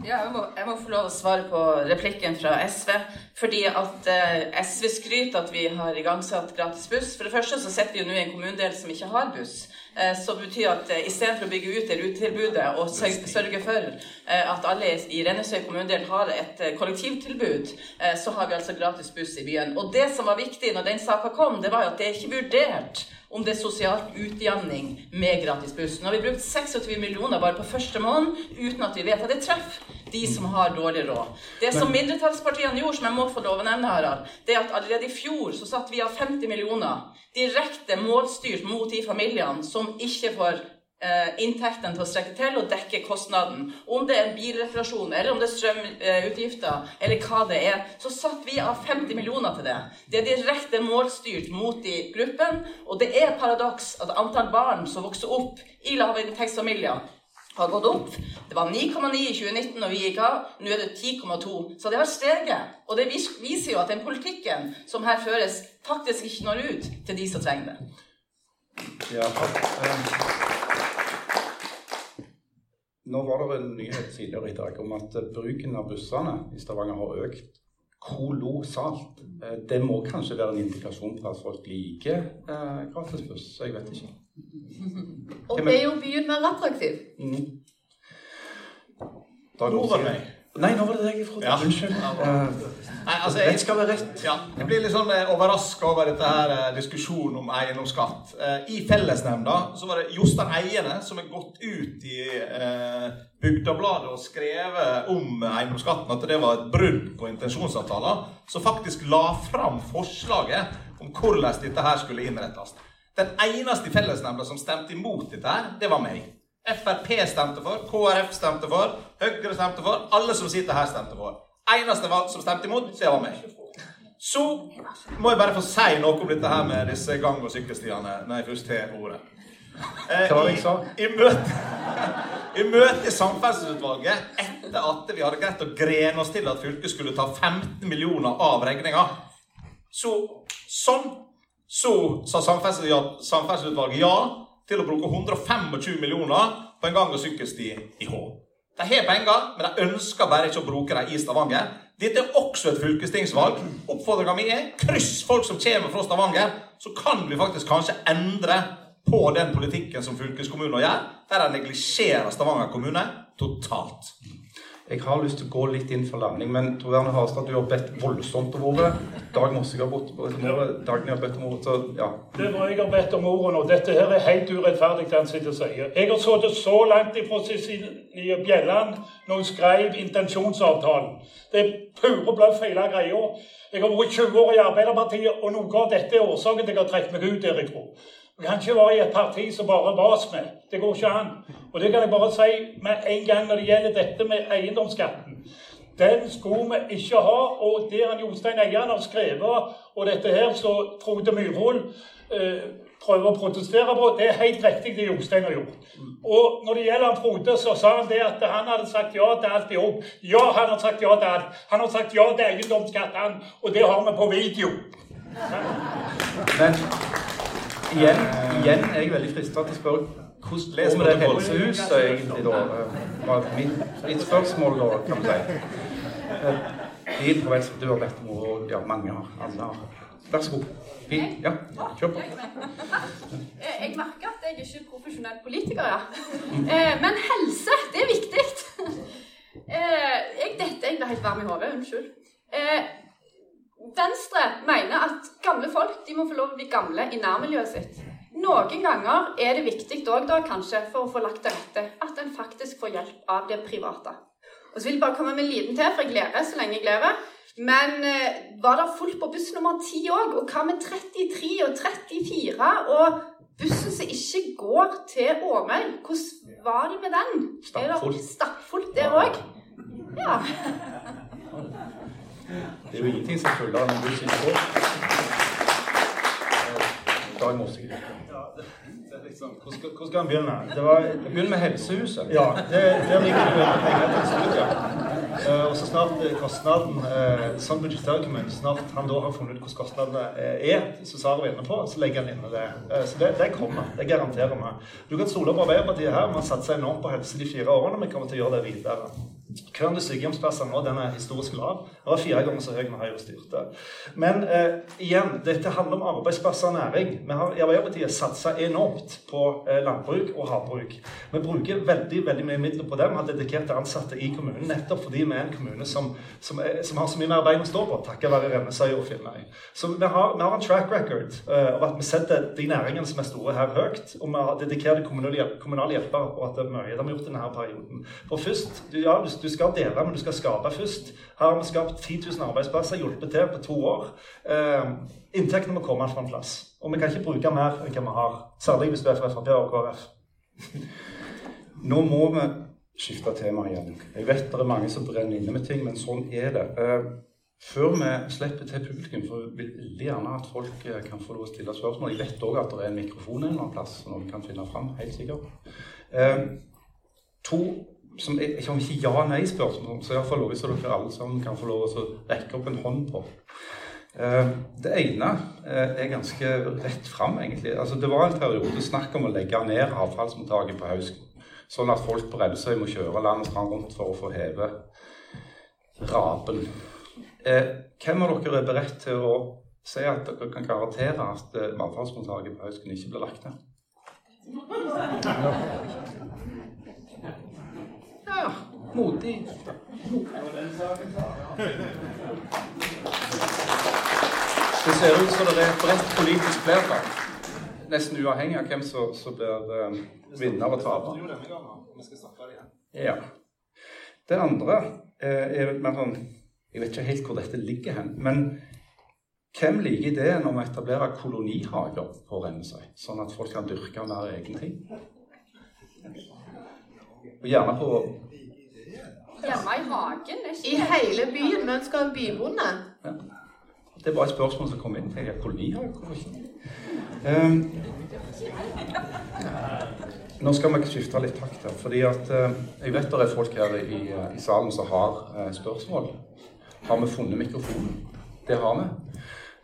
ja, jeg må, jeg må, få lov å svare på replikken fra SV. Fordi at eh, SV skryter at vi har igangsatt gratis buss. For det første så sitter vi jo nå i en kommunedel som ikke har buss. Eh, så det betyr at eh, istedenfor å bygge ut det rutetilbudet og sørge for eh, at alle i Rennesøy kommunedel har et eh, kollektivtilbud, eh, så har vi altså gratis buss i byen. Og det som var viktig når den saka kom, det var jo at det er ikke vurdert om det er sosialt utjevning med gratis buss. Nå har vi brukt 26 millioner bare på første måned uten at vi vet at det treffer de som har dårlig råd. Det som mindretallspartiene gjorde, som jeg må få lov å nevne, Harald, det er at allerede i fjor så satte vi av 50 millioner direkte målstyrt mot de familiene som ikke får inntektene til å strekke til og dekke kostnaden. Om det er en bilreparasjon, eller om det er strømutgifter, eller hva det er, så satte vi av 50 millioner til det. Det er direkte målstyrt mot de gruppen, og det er paradoks at antall barn som vokser opp i lavinntektsfamilier, har gått opp. Det var 9,9 i 2019 når vi gikk av. Nå er det 10,2. Så det har steget. Og det viser jo at den politikken som her føres, faktisk ikke når ut til de som trenger det. Ja, nå var det en nyhet tidligere i dag om at bruken av bussene i Stavanger har økt kolossalt. Eh, det må kanskje være en indikasjon på at folk liker eh, gratisbuss. Jeg vet ikke. Og det er jo byen mer attraktiv. Mm. Mor og meg. Nei, nå var det deg jeg trodde. Ja. Unnskyld. Nei, altså, jeg, rett skal være rett. Ja, jeg blir litt sånn eh, overraska over dette her eh, diskusjonen om eiendomsskatt. Eh, I fellesnemnda så var det Jostein Eiene som er gått ut i eh, Bygdabladet og skrevet om eiendomsskatten, at det var et brudd på intensjonsavtaler, som faktisk la fram forslaget om hvordan dette her skulle innrettes. Den eneste i fellesnemnda som stemte imot dette, her, det var meg. Frp stemte for, KrF stemte for, Høyre stemte for. Alle som sitter her, stemte for. Eneste som stemte imot, det var meg. Så må jeg bare få si noe om dette her med disse gang- og sykkelstiene jeg først har ordet. Eh? I, i møte i møte i Samferdselsutvalget etter at vi hadde greit å grene oss til at fylket skulle ta 15 millioner av regninga, så sånn så sa Samferdselsutvalget ja til å bruke 125 millioner på en gang- og sykkelsti i Hå. De har penger, men de ønsker bare ikke å bruke dem i Stavanger. Dette er også et fylkestingsvalg. Oppfordringa mi er kryss folk som kommer fra Stavanger, så kan vi faktisk kanskje endre på den politikken som fylkeskommunen gjør, der de neglisjerer Stavanger kommune totalt. Jeg har lyst til å gå litt inn for landing, men Tor Werner Harstad, du har bedt voldsomt om ordet. Dag Mossig har bedt om ordet. Dagny har bedt om ordet. Så ja. Det var jeg har bedt om ordet nå. Dette her er helt urettferdig, det han sitter og sier. Jeg har sittet så langt ifra Cecilie Bjelland når hun skrev intensjonsavtalen. Det er pure bløff, hele greia. Jeg har vært 20 år i Arbeiderpartiet, og noe av dette er årsaken til at jeg har trukket meg ut derifra. Vi kan ikke være i et parti som bare vas med. Det går ikke an. Og det kan jeg bare si med en gang når det gjelder dette med eiendomsskatten. Den skulle vi ikke ha. Og det han Jostein Eian har skrevet, og dette her som Frode Myrhol eh, prøver å protestere på, det er helt riktig det Jostein har gjort. Og når det gjelder Frode, så sa han det at han hadde sagt ja til alt i jobb. Ja, han har sagt ja til alt. Han har sagt ja til eiendomsskatt, han. Og det har vi på video. Men igjen, igjen er jeg veldig frista til å spørre hvordan leser vi det helsehuset egentlig, da? Eh, var Mitt, mitt spørsmål, da, kan du si. Eh, De på venstre, du har bedt om ordet, ja, mange har. Alle har. Vær så god. Ja, kjør på. Eh, Jeg merker at jeg ikke er profesjonell politiker, ja. Eh, Men helse, det er viktig. Eh, Jeg, dette jeg ble helt varm i hodet. Unnskyld. Venstre mener at gamle folk de må få lov å bli gamle i nærmiljøet sitt. Noen ganger er det viktig òg, da, kanskje, for å få lagt til rette, at en faktisk får hjelp av det private. Og så vil jeg bare komme med en liten til, for jeg lever så lenge jeg lever. Men eh, var det fullt på buss nummer 10 òg? Og hva med 33 og 34? Og bussen som ikke går til Åmøy, hvordan var det med den? Er Stappfullt. det stappfullt der òg? Ja. Det er jo ingenting som følger av en du sier går. Eh, Morsik. Det er liksom, hvor, skal, hvor skal han begynne? Det var, Begynn med helsehuset. Ja, det, der ligger det penger til studier. Eh, og så snart eh, kostnaden Sånn budsjetterer. Snart han da har funnet ut hvordan kostnadene er, som Sara var inne på, så legger han inne det. Så det, det kommer. Det garanterer vi. Du kan stole på Arbeiderpartiet her. Vi har satsa enormt på helse de fire årene. Vi kommer til å gjøre det videre. Køen til sykehjemsplasser nå den er historisk lav. Den var fire ganger så høy når Høyre styrte. Men eh, igjen, dette handler om arbeidsplasser og næring. Vi har i Arbeiderpartiet satsa enormt på eh, landbruk og havbruk. Vi bruker veldig veldig mye midler på det. Vi har dedikerte ansatte i kommunen nettopp fordi vi er en kommune som, som, er, som har så mye mer bein å stå på, takket være Rennesøy og Finnøy. Så vi har, vi har en track record eh, av at vi setter de næringene som er store her, høyt. Og vi har dedikerte kommunale, hjelpere, og at det er mye de har gjort i denne perioden. For først, ja, du, du skal dele, men du skal skape først. Her har vi skapt 10 000 arbeidsplasser, hjulpet til på to år. Eh, inntektene må komme fra en plass. Og vi kan ikke bruke mer enn hva vi har. Særlig hvis du er fra Frp og KrF. Nå må vi skifte tema igjen. Jeg vet det er mange som brenner inne med ting, men sånn er det. Eh, før vi slipper til publikum, for jeg vil gjerne at folk eh, kan få lov å stille spørsmål. Jeg vet òg at det er en mikrofon en eller annen plass noen kan finne fram, helt sikkert. Eh, to som ikke om ikke ja-nei-spørsmål, så iallfall noe som dere alle sammen kan få lov å rekke opp en hånd på. Eh, Det ene eh, er ganske rett fram, egentlig. Altså, det var en periode snakk om å legge ned avfallsmottaket på Hausken. Sånn at folk på Rensøy må kjøre land og strand rundt for å få heve rapen. Eh, hvem av dere er beredt til å si at dere kan garantere at avfallsmottaket på Hausken ikke blir lagt ned? Ja, modig. Det ser ut som det er et bredt politisk flertall, nesten uavhengig av hvem som, som blir um, vinner og taper. Ja. Det andre eh, er mer sånn Jeg vet ikke helt hvor dette ligger hen. Men hvem liker ideen om å etablere kolonihager på Rennesøy? Sånn at folk kan dyrke mer egen ting? Og gjerne på Hjemme i hagen. I hele byen. Vi ønsker en bybonde. Det er bare et spørsmål som kom inn. Jeg er kolonihage, hvorfor ikke? Um, nå skal vi skifte litt takt her. fordi at uh, Jeg vet det er folk her i, i salen som har uh, spørsmål. Har vi funnet mikrofonen? Det har vi.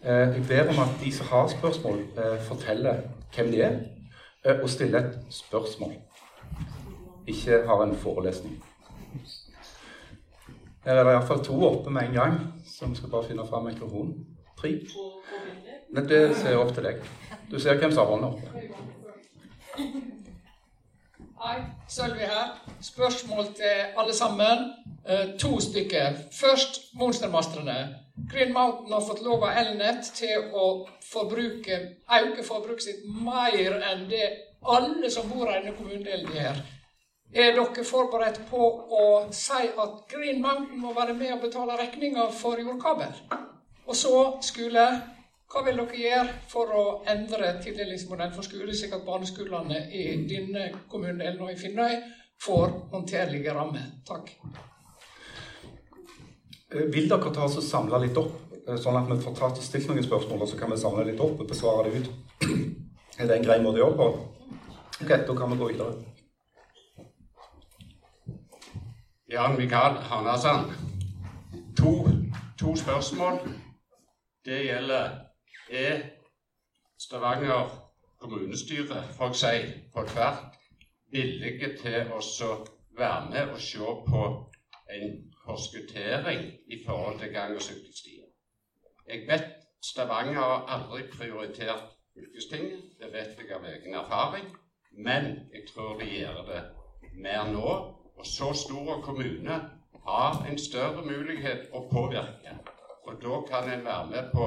Uh, jeg ber om at de som har spørsmål, eh, forteller hvem de er, eh, og stiller et spørsmål. Ikke har en forelesning. Her er det iallfall to oppe med en gang, så vi skal bare finne fram mikrofonen. Tre. Men det ser jeg opp til deg. Du ser hvem som har hånda oppe. Hei, Sølvi her. Spørsmål til alle sammen. Eh, to stykker. Først Monstermastrene. Green Mountain har fått lov av Elnett til å forbruke, øke forbruket sitt mer enn det alle som bor i denne kommunedelen gjør. Er dere forberedt på å si at Green Mountain må være med og betale regninga for jordkabel? Og så skole. Hva vil dere gjøre for å endre tildelingsmodellen for skole, slik at barneskolene i denne kommunedelen og i Finnøy får håndterlige rammer? Takk. Eh, Vil dere ta oss og samle litt opp, eh, sånn at vi får tatt stilt noen spørsmål, og så kan vi samle litt opp og besvare det ut? Er det en grei måte å gjøre på? Ok, da kan vi gå videre. Jan Mikael Hanasand. To, to spørsmål. Det gjelder Er Stavanger kommunestyre, får jeg si, på tvert, villige til å være med og se på en forskuttering i forhold til gang- og sykkelstier? Jeg vet Stavanger har aldri prioritert fylkestinget, det vet jeg av egen erfaring. Men jeg tror de gjør det mer nå. Og så stor kommune har en større mulighet å påvirke. Og da kan en være med på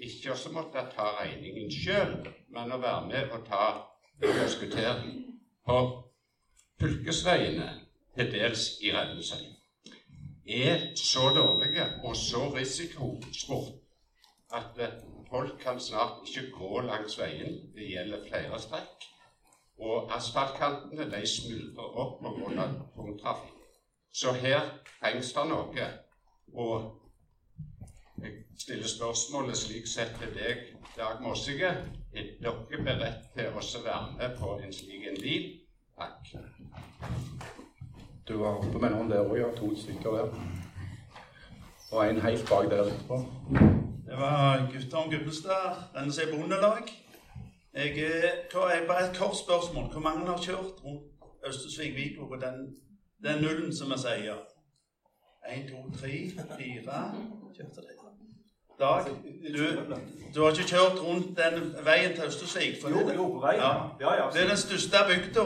ikke også måtte ta regningen sjøl, men å være med og ta forskuttering på fylkesveiene, til dels i Rennesøy. Er så dårlige og så risikosport at folk kan snart ikke gå langs veien. Det gjelder flere strekk. Og asfaltkantene de smuldrer opp på grunn av tungtrafikk. Så her trengs det noe. Og jeg stiller spørsmålet slik sett til deg, Dag Mossige. Er dere beredt til å være med på en slik en deal? Takk. Du var oppe med noen der òg, ja. To stykker der. Og en helt bak der etterpå. Det var Guttorm Gubbestad, sier Bondelag. Jeg, eh, er bare et kort spørsmål. Hvor mange har kjørt rundt Østersvik-Viko på den, den nullen som vi sier? Én, to, tre, fire Dag, du, du har ikke kjørt rundt den veien til Østersvik? for Jo, det- jo, på veien, ja. Det er den største bygda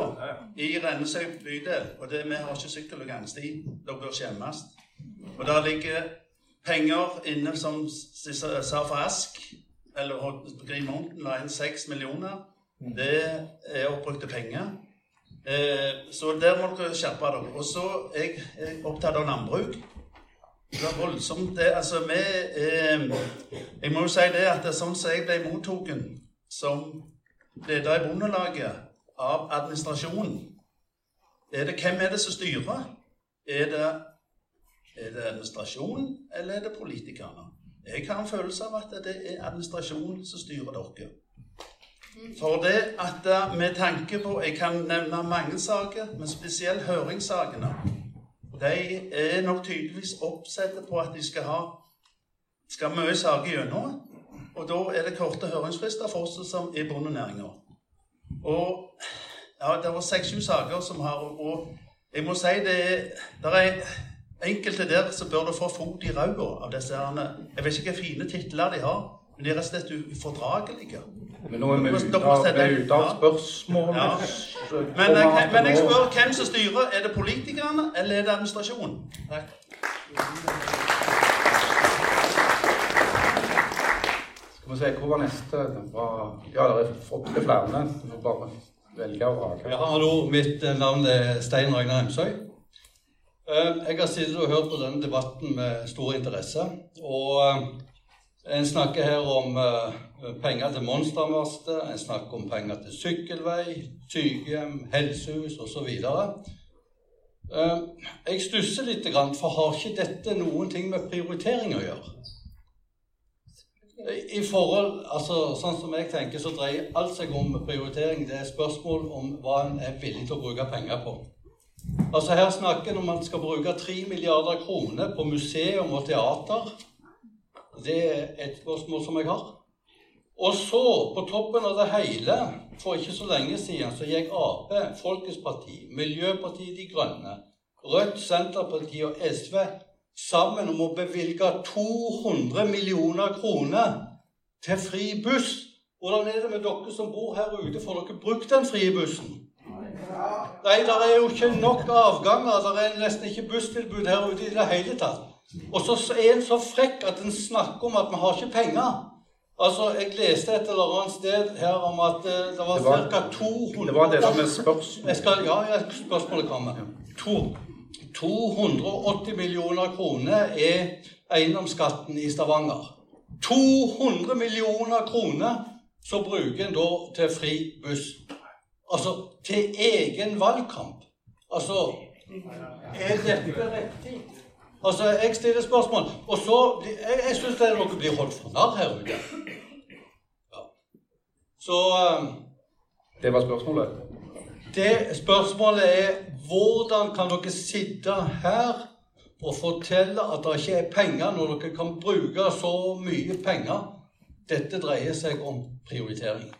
i Rennesøy bydel. Og det, vi har ikke sykkel- og gangsti. Dere bør skjemmes. Og der ligger penger inne, som sa for Ask, eller Green Mountain la inn seks millioner. Det er oppbrukte penger. Eh, så der må dere skjerpe dere. Og så er jeg opptatt av landbruk. Det er voldsomt. Det, altså, vi eh, Jeg må jo si det at det er sånn som jeg ble mottatt som leder i Bondelaget av administrasjonen er det, Hvem er det som styrer? Er det, er det administrasjonen, eller er det politikerne? Jeg har en følelse av at det er administrasjonen som styrer dere. For det at eh, med tanke på Jeg kan nevne mange saker, men spesielt høringssakene. De er nok tydeligvis oppsatt på at de skal ha skal mye saker gjennom. Og da er det korte høringsfrister for oss som er bondenæringa. Og ja, det var seks-sju saker som har Og jeg må si det det er enkelte der så bør du få fot i ræva av disse herrene. Jeg vet ikke hvilke fine titler de har, men de er rett og slett ufordragelige. Men nå er vi ute av, er ute av Ja. spørsmål. Ja. Men, jeg, men jeg spør hvem som styrer. Er det politikerne, eller er det administrasjonen? Takk. Skal vi se, hvor var neste? Ja, det er opptil flere. Du får bare velge og vrake. Ja, hallo, mitt eh, navn er Stein Ragnar Hemsøy. Eh, Jeg har sittet og hørt på denne debatten med stor interesse. Og eh, en snakker her om eh, penger til monstermaster, en snakker om penger til sykkelvei, sykehjem, helsehus osv. Jeg stusser litt, for har ikke dette noen ting med prioritering å gjøre? I forhold, altså Sånn som jeg tenker, så dreier alt seg om prioritering. Det er spørsmål om hva en er villig til å bruke penger på. Altså Her snakker en om man skal bruke 3 milliarder kroner på museum og teater. Det er et spørsmål som jeg har. Og så, på toppen av det hele, for ikke så lenge siden, så gikk Ap, Folkets Parti, Miljøpartiet De Grønne, Rødt, Senterpartiet og SV sammen om å bevilge 200 millioner kroner til fri buss. Hvordan er det med dere som bor her ute? Får dere brukt den frie bussen? Nei, det er jo ikke nok avganger. Det er nesten ikke busstilbud her ute i det hele tatt. Og så er en så frekk at en snakker om at vi har ikke penger. Altså, Jeg leste et eller annet sted her om at eh, det var, var- ca. 200 det var det som er spørsmål. Skal, ja, ja, spørsmålet kommer. To, 280 millioner kroner er eiendomsskatten i Stavanger. 200 millioner kroner så bruker en da til fri buss. Altså til egen valgkamp. Altså Er dette riktig? Altså, jeg stiller spørsmål, og så Jeg, jeg syns dere blir holdt for narr her ute. Ja. Så eh, Det var spørsmålet. det spørsmålet er hvordan kan dere sitte her og fortelle at det ikke er penger, når dere kan bruke så mye penger? Dette dreier seg om prioritering.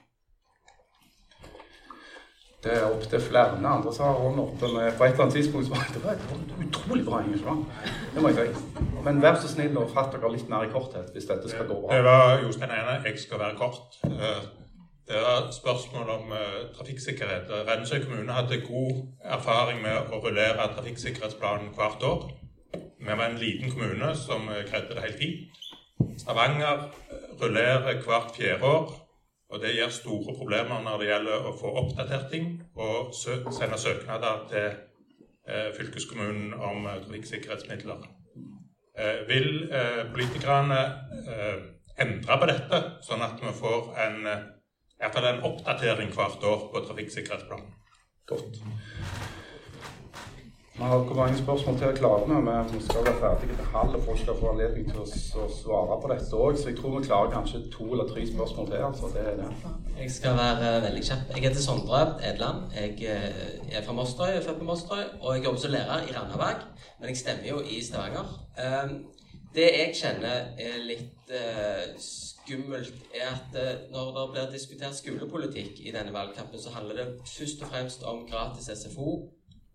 Det er opp til flere andre som har hånden oppe. Men på et eller annet tidspunkt så var det var et utrolig bra engasjement. Det må jeg si. Men vær så snill og fatt dere litt mer i korthet hvis dette skal gå bra. Det var Jostein Ene. Jeg skal være kort. Eh, Det var spørsmål om eh, trafikksikkerhet. Rennesøy kommune hadde god erfaring med å rullere trafikksikkerhetsplanen hvert år. Vi var en liten kommune som eh, greide det helt fint. Stavanger rullerer hvert fjerde år. Og det gir store problemer når det gjelder å få oppdatert ting og sende søknader til eh, fylkeskommunen om eh, trafikksikkerhetsmidler. Eh, vil eh, politikerne eh, endre på dette, sånn at vi får en, eh, en oppdatering hvert år på trafikksikkerhetsplanen? Godt. Vi har mange spørsmål til klarer vi? Skal være ferdige til halv, og folk skal få anledning til å, svare på dette òg. Så jeg tror vi klarer kanskje to eller tre spørsmål til. altså det er det. Jeg skal være eh, veldig kjapp. Jeg heter Sondre Edland. Jeg eh, er fra Mosterøy, jeg er født på Mosterøy, og jeg jobber som lærer i Randaberg. Men jeg stemmer jo i Stavanger. Um, det jeg kjenner er litt eh, skummelt, er at når det blir diskutert skolepolitikk i denne valgkampen, så handler det først og fremst om gratis SFO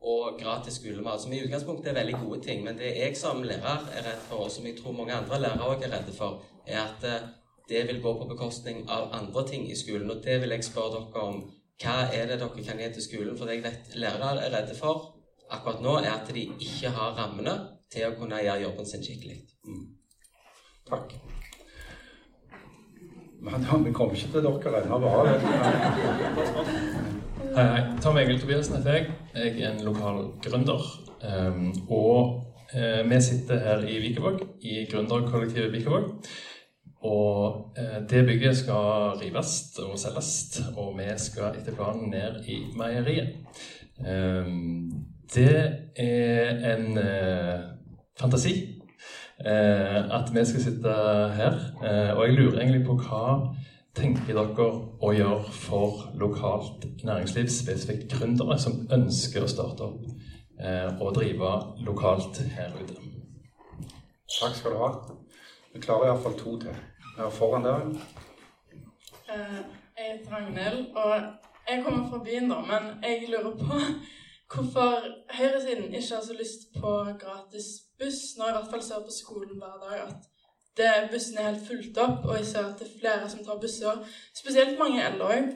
og gratis skolemat, som i utgangspunktet er veldig gode ting. Men det jeg som lærer er redd for, og som jeg tror mange andre lærere òg er redde for, er at eh, det vil gå på bekostning av andre ting i skolen. Og det vil jeg spørre dere om. Hva er det dere kan gi til skolen? For det jeg vet lærere er redde for akkurat nå, er at de ikke har rammene til å kunne gjøre jobben sin skikkelig. Takk. Men da, vi kommer ikke til dere ennå. Bare Hei, hei. Tom Egil Tobiassen heter jeg. Jeg er en lokal gründer. Um, og uh, vi sitter her i Vikevåg, i gründerkollektivet Vikevåg. Og uh, det bygget skal rives og selges, og vi skal etter planen ned i meieriet. Um, det er en uh, fantasi at vi skal sitte her. Og jeg lurer egentlig på hva tenker dere å gjøre for lokalt næringsliv, spesifikt gründere, som ønsker å starte opp eh, og drive lokalt her ute? Takk skal du ha. Vi klarer iallfall to til. Vi har foran der. Eh, Jeg heter Ragnhild, og jeg kommer fra byen, da, men jeg lurer på hvorfor høyresiden ikke har så lyst på gratis buss, når jeg i hvert fall ser på skolen hver dag at det, bussen er helt fulgt opp, og jeg ser at det er flere som tar busser. Spesielt mange eldre òg.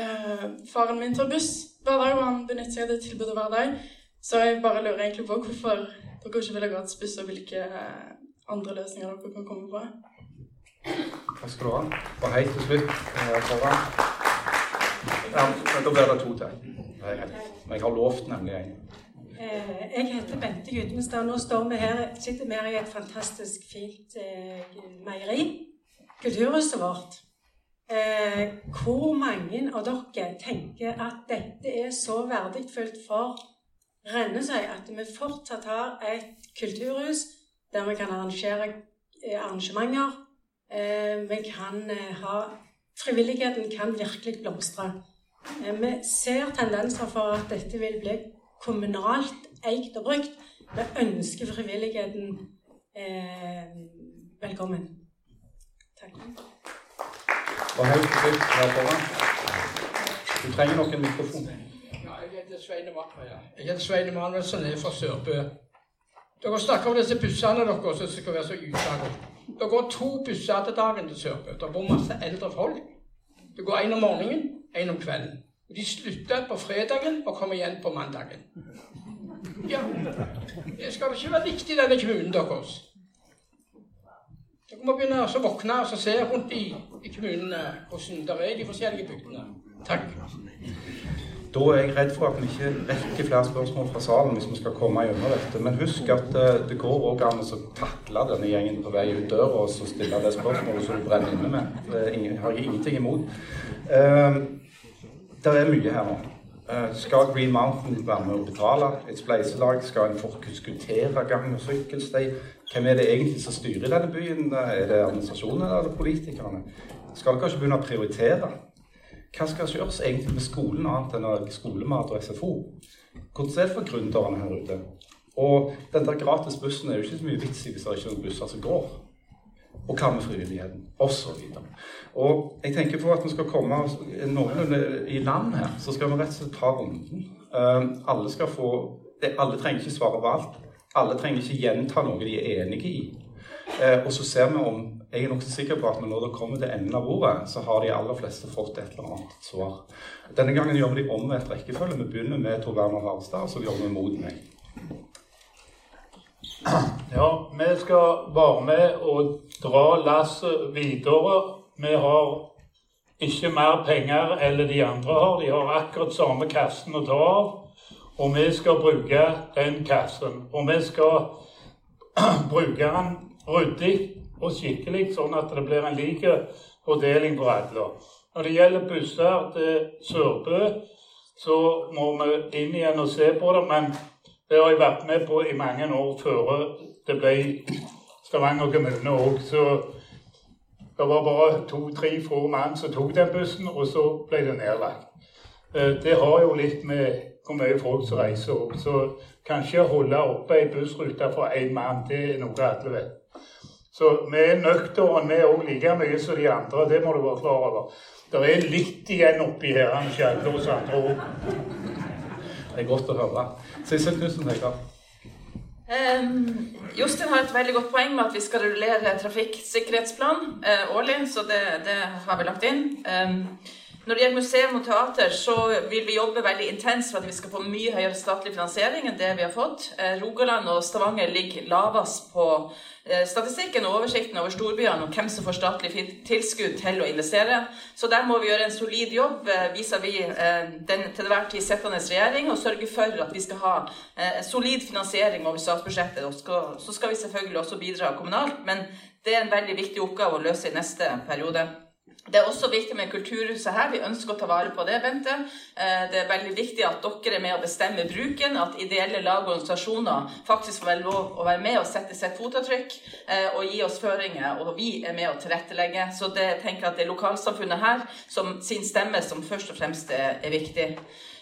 Eh, faren min tar buss hver dag, og han benytter seg av det tilbudet hver dag. Så jeg bare lurer egentlig på hvorfor dere ikke vil ha gratis buss, og hvilke eh, andre løsninger dere kan komme på. Takk skal du ha. Og hei til slutt eh. Ja, da blir det to til. Er. Men jeg har lovt nemlig en. Eh, Jeg heter Bente Gudmestad. Nå står vi her, sitter vi her i et fantastisk fint eh, meieri. Kulturhuset vårt. Eh, hvor mange av dere tenker at dette er så verdifullt for Rennesøy at vi fortsatt har et kulturhus der vi kan arrangere arrangementer? Vi kan ha Frivilligheten kan virkelig blomstre. Vi ser tendenser for at dette vil bli kommunalt eid og brukt. Vi ønsker frivilligheten eh, velkommen. Takk. Du trenger nok en mikrofon. Ja, jeg heter Sveine Manuelsen, jeg er fra Sørbø. Dere snakker om disse bussene deres som skal være så utsatte. Det går to busser til dagen til Sørbø. Det bor masse eldre folk. Det går en om morgenen, en om kvelden. Og De slutter på fredagen og kommer igjen på mandagen. Ja, det skal ikke være viktig i denne kommunen deres. Dere må begynne å våkne og se rundt i, i kommunene hvordan det er i de forskjellige bygdene. Takk. Da er jeg redd for at vi ikke rekker flere spørsmål fra salen hvis vi skal komme gjennom dette. Men husk at eh, det går også an å takle denne gjengen på vei ut døra og så stille det spørsmålet som du brenner inne med. Det er har jeg ingenting imot. Eh, det er mye her nå. Eh, skal Green Mountain være med å betale et spleiselag? Skal en forskuttere gang- og sykkelsti? Hvem er det egentlig som styrer denne byen? Er det administrasjonen eller politikerne? Skal dere ikke begynne å prioritere? Hva skal gjøres egentlig med skolen annet enn skolemat og SFO? Hvordan er det for gründerne her ute? Og den der gratis bussen er jo ikke så mye vits i hvis det ikke er noen busser som går. Og hva med frivilligheten? Og så videre. Og jeg tenker for at vi skal komme noenlunde i land her, så skal vi rett og slett ta runden. Uh, alle skal få Alle trenger ikke svare på alt. Alle trenger ikke gjenta noe de er enige i. Uh, og så ser vi om Jeg er nokså sikker på at når det kommer til enden av ordet, så har de aller fleste fått et eller annet svar. Denne gangen gjør vi det omvendt rekkefølge. Vi begynner med Tor Werner Harstad, og så gjør vi mot meg. Ja, vi skal være med og dra lasset videre. Vi har ikke mer penger enn de andre har. De har akkurat samme kassen å ta av. Og vi skal bruke den kassen. Og vi skal bruke den ryddig og skikkelig, sånn at det blir en lik fordeling på alle. Når det gjelder busser til Sørbø, så må vi inn igjen og se på det. Men det har jeg vært med på i mange år før det ble Stavanger kommune òg. Det var bare to-tre få mann som tok den bussen, og så ble det nedlagt. Det har jo litt med hvor mye folk som reiser opp. Så kanskje holde oppe ei bussrute for én mann, det er noe alle vet. Så vi er nøkterne, vi òg, like mye som de andre. Det må du være klar over. Det er litt igjen oppi her, ikke alle hos andre òg. Det er godt å høre. Sissel tusen Hegdal. Um, Jostein har et veldig godt poeng med at vi skal rullere trafikksikkerhetsplan uh, årlig, så det, det, har vi lagt inn. Um, når det gjelder museum og teater, så vil vi jobbe veldig intenst for at vi skal få mye høyere statlig finansiering enn det vi har fått. Uh, Rogaland og Stavanger ligger lavest på statistikken og oversikten over storbyene og hvem som får statlig tilskudd til å investere. Så der må vi gjøre en solid jobb eh, vis-à-vis -vis den til enhver tid sittende regjering og sørge for at vi skal ha solid finansiering over statsbudsjettet. Og så skal vi selvfølgelig også bidra kommunalt, men det er en veldig viktig oppgave å løse i neste periode. Det er også viktig med kulturhuset her. Vi ønsker å ta vare på det, Bente. Eh, det er veldig viktig at dere er med å bestemme bruken, at ideelle lag og organisasjoner faktisk får lov å være med og sette sitt fotavtrykk eh, og gi oss føringer, og vi er med å tilrettelegge. Så det tenker at det er lokalsamfunnet her som sin stemme som først og fremst er viktig.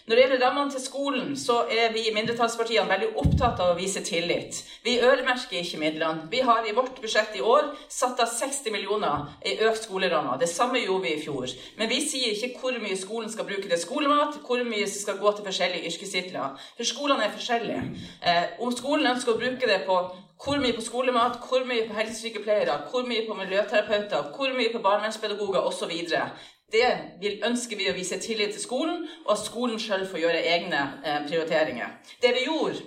Når det gjelder rammene til skolen, så er vi i mindretallspartiene veldig opptatt av å vise tillit. Vi øremerker ikke midlene. Vi har i vårt budsjett i år satt av 60 millioner i økt skoleramme. Det samme gjorde vi i fjor. Men vi sier ikke hvor mye skolen skal bruke til skolemat, hvor mye som skal gå til forskjellige yrkestitler. For skolene er forskjellige. Eh, om skolen ønsker å bruke det på hvor mye på skolemat, hvor mye på helsesykepleiere, hvor mye på miljøterapeuter, hvor mye på barnevernspedagoger osv. Det ønsker vi å vise tillit til skolen, og at skolen sjøl får gjøre egne eh, prioriteringer. Det vi gjorde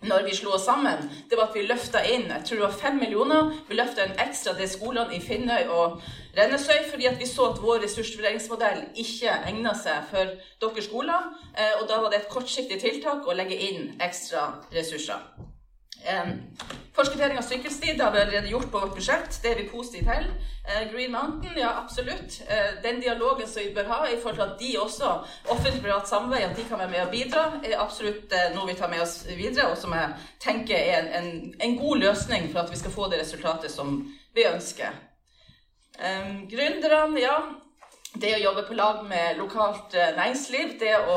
når vi slo oss sammen, det var at vi løfta inn jeg tror det var fem millioner. Vi løfta inn ekstra til skolene i Finnøy og Rennesøy fordi vi så at vår ressursvurderingsmodell ikke egna seg for deres skoler. Eh, og da var det et kortsiktig tiltak å legge inn ekstra ressurser. Forskuttering av sykkelstid har vi allerede gjort på vårt budsjett. Det er vi positive til. Eh, Green Mountain, ja absolutt. Eh, den dialogen som vi bør ha i forhold til at de også, offentlig-privat samarbeid, at de kan være med og bidra, er absolutt eh, noe vi tar med oss videre, og som jeg tenker er en, en, en god løsning for at vi skal få det resultatet som vi ønsker. Um, Gründerne, ja det å jobbe på lag med lokalt eh, næringsliv, det å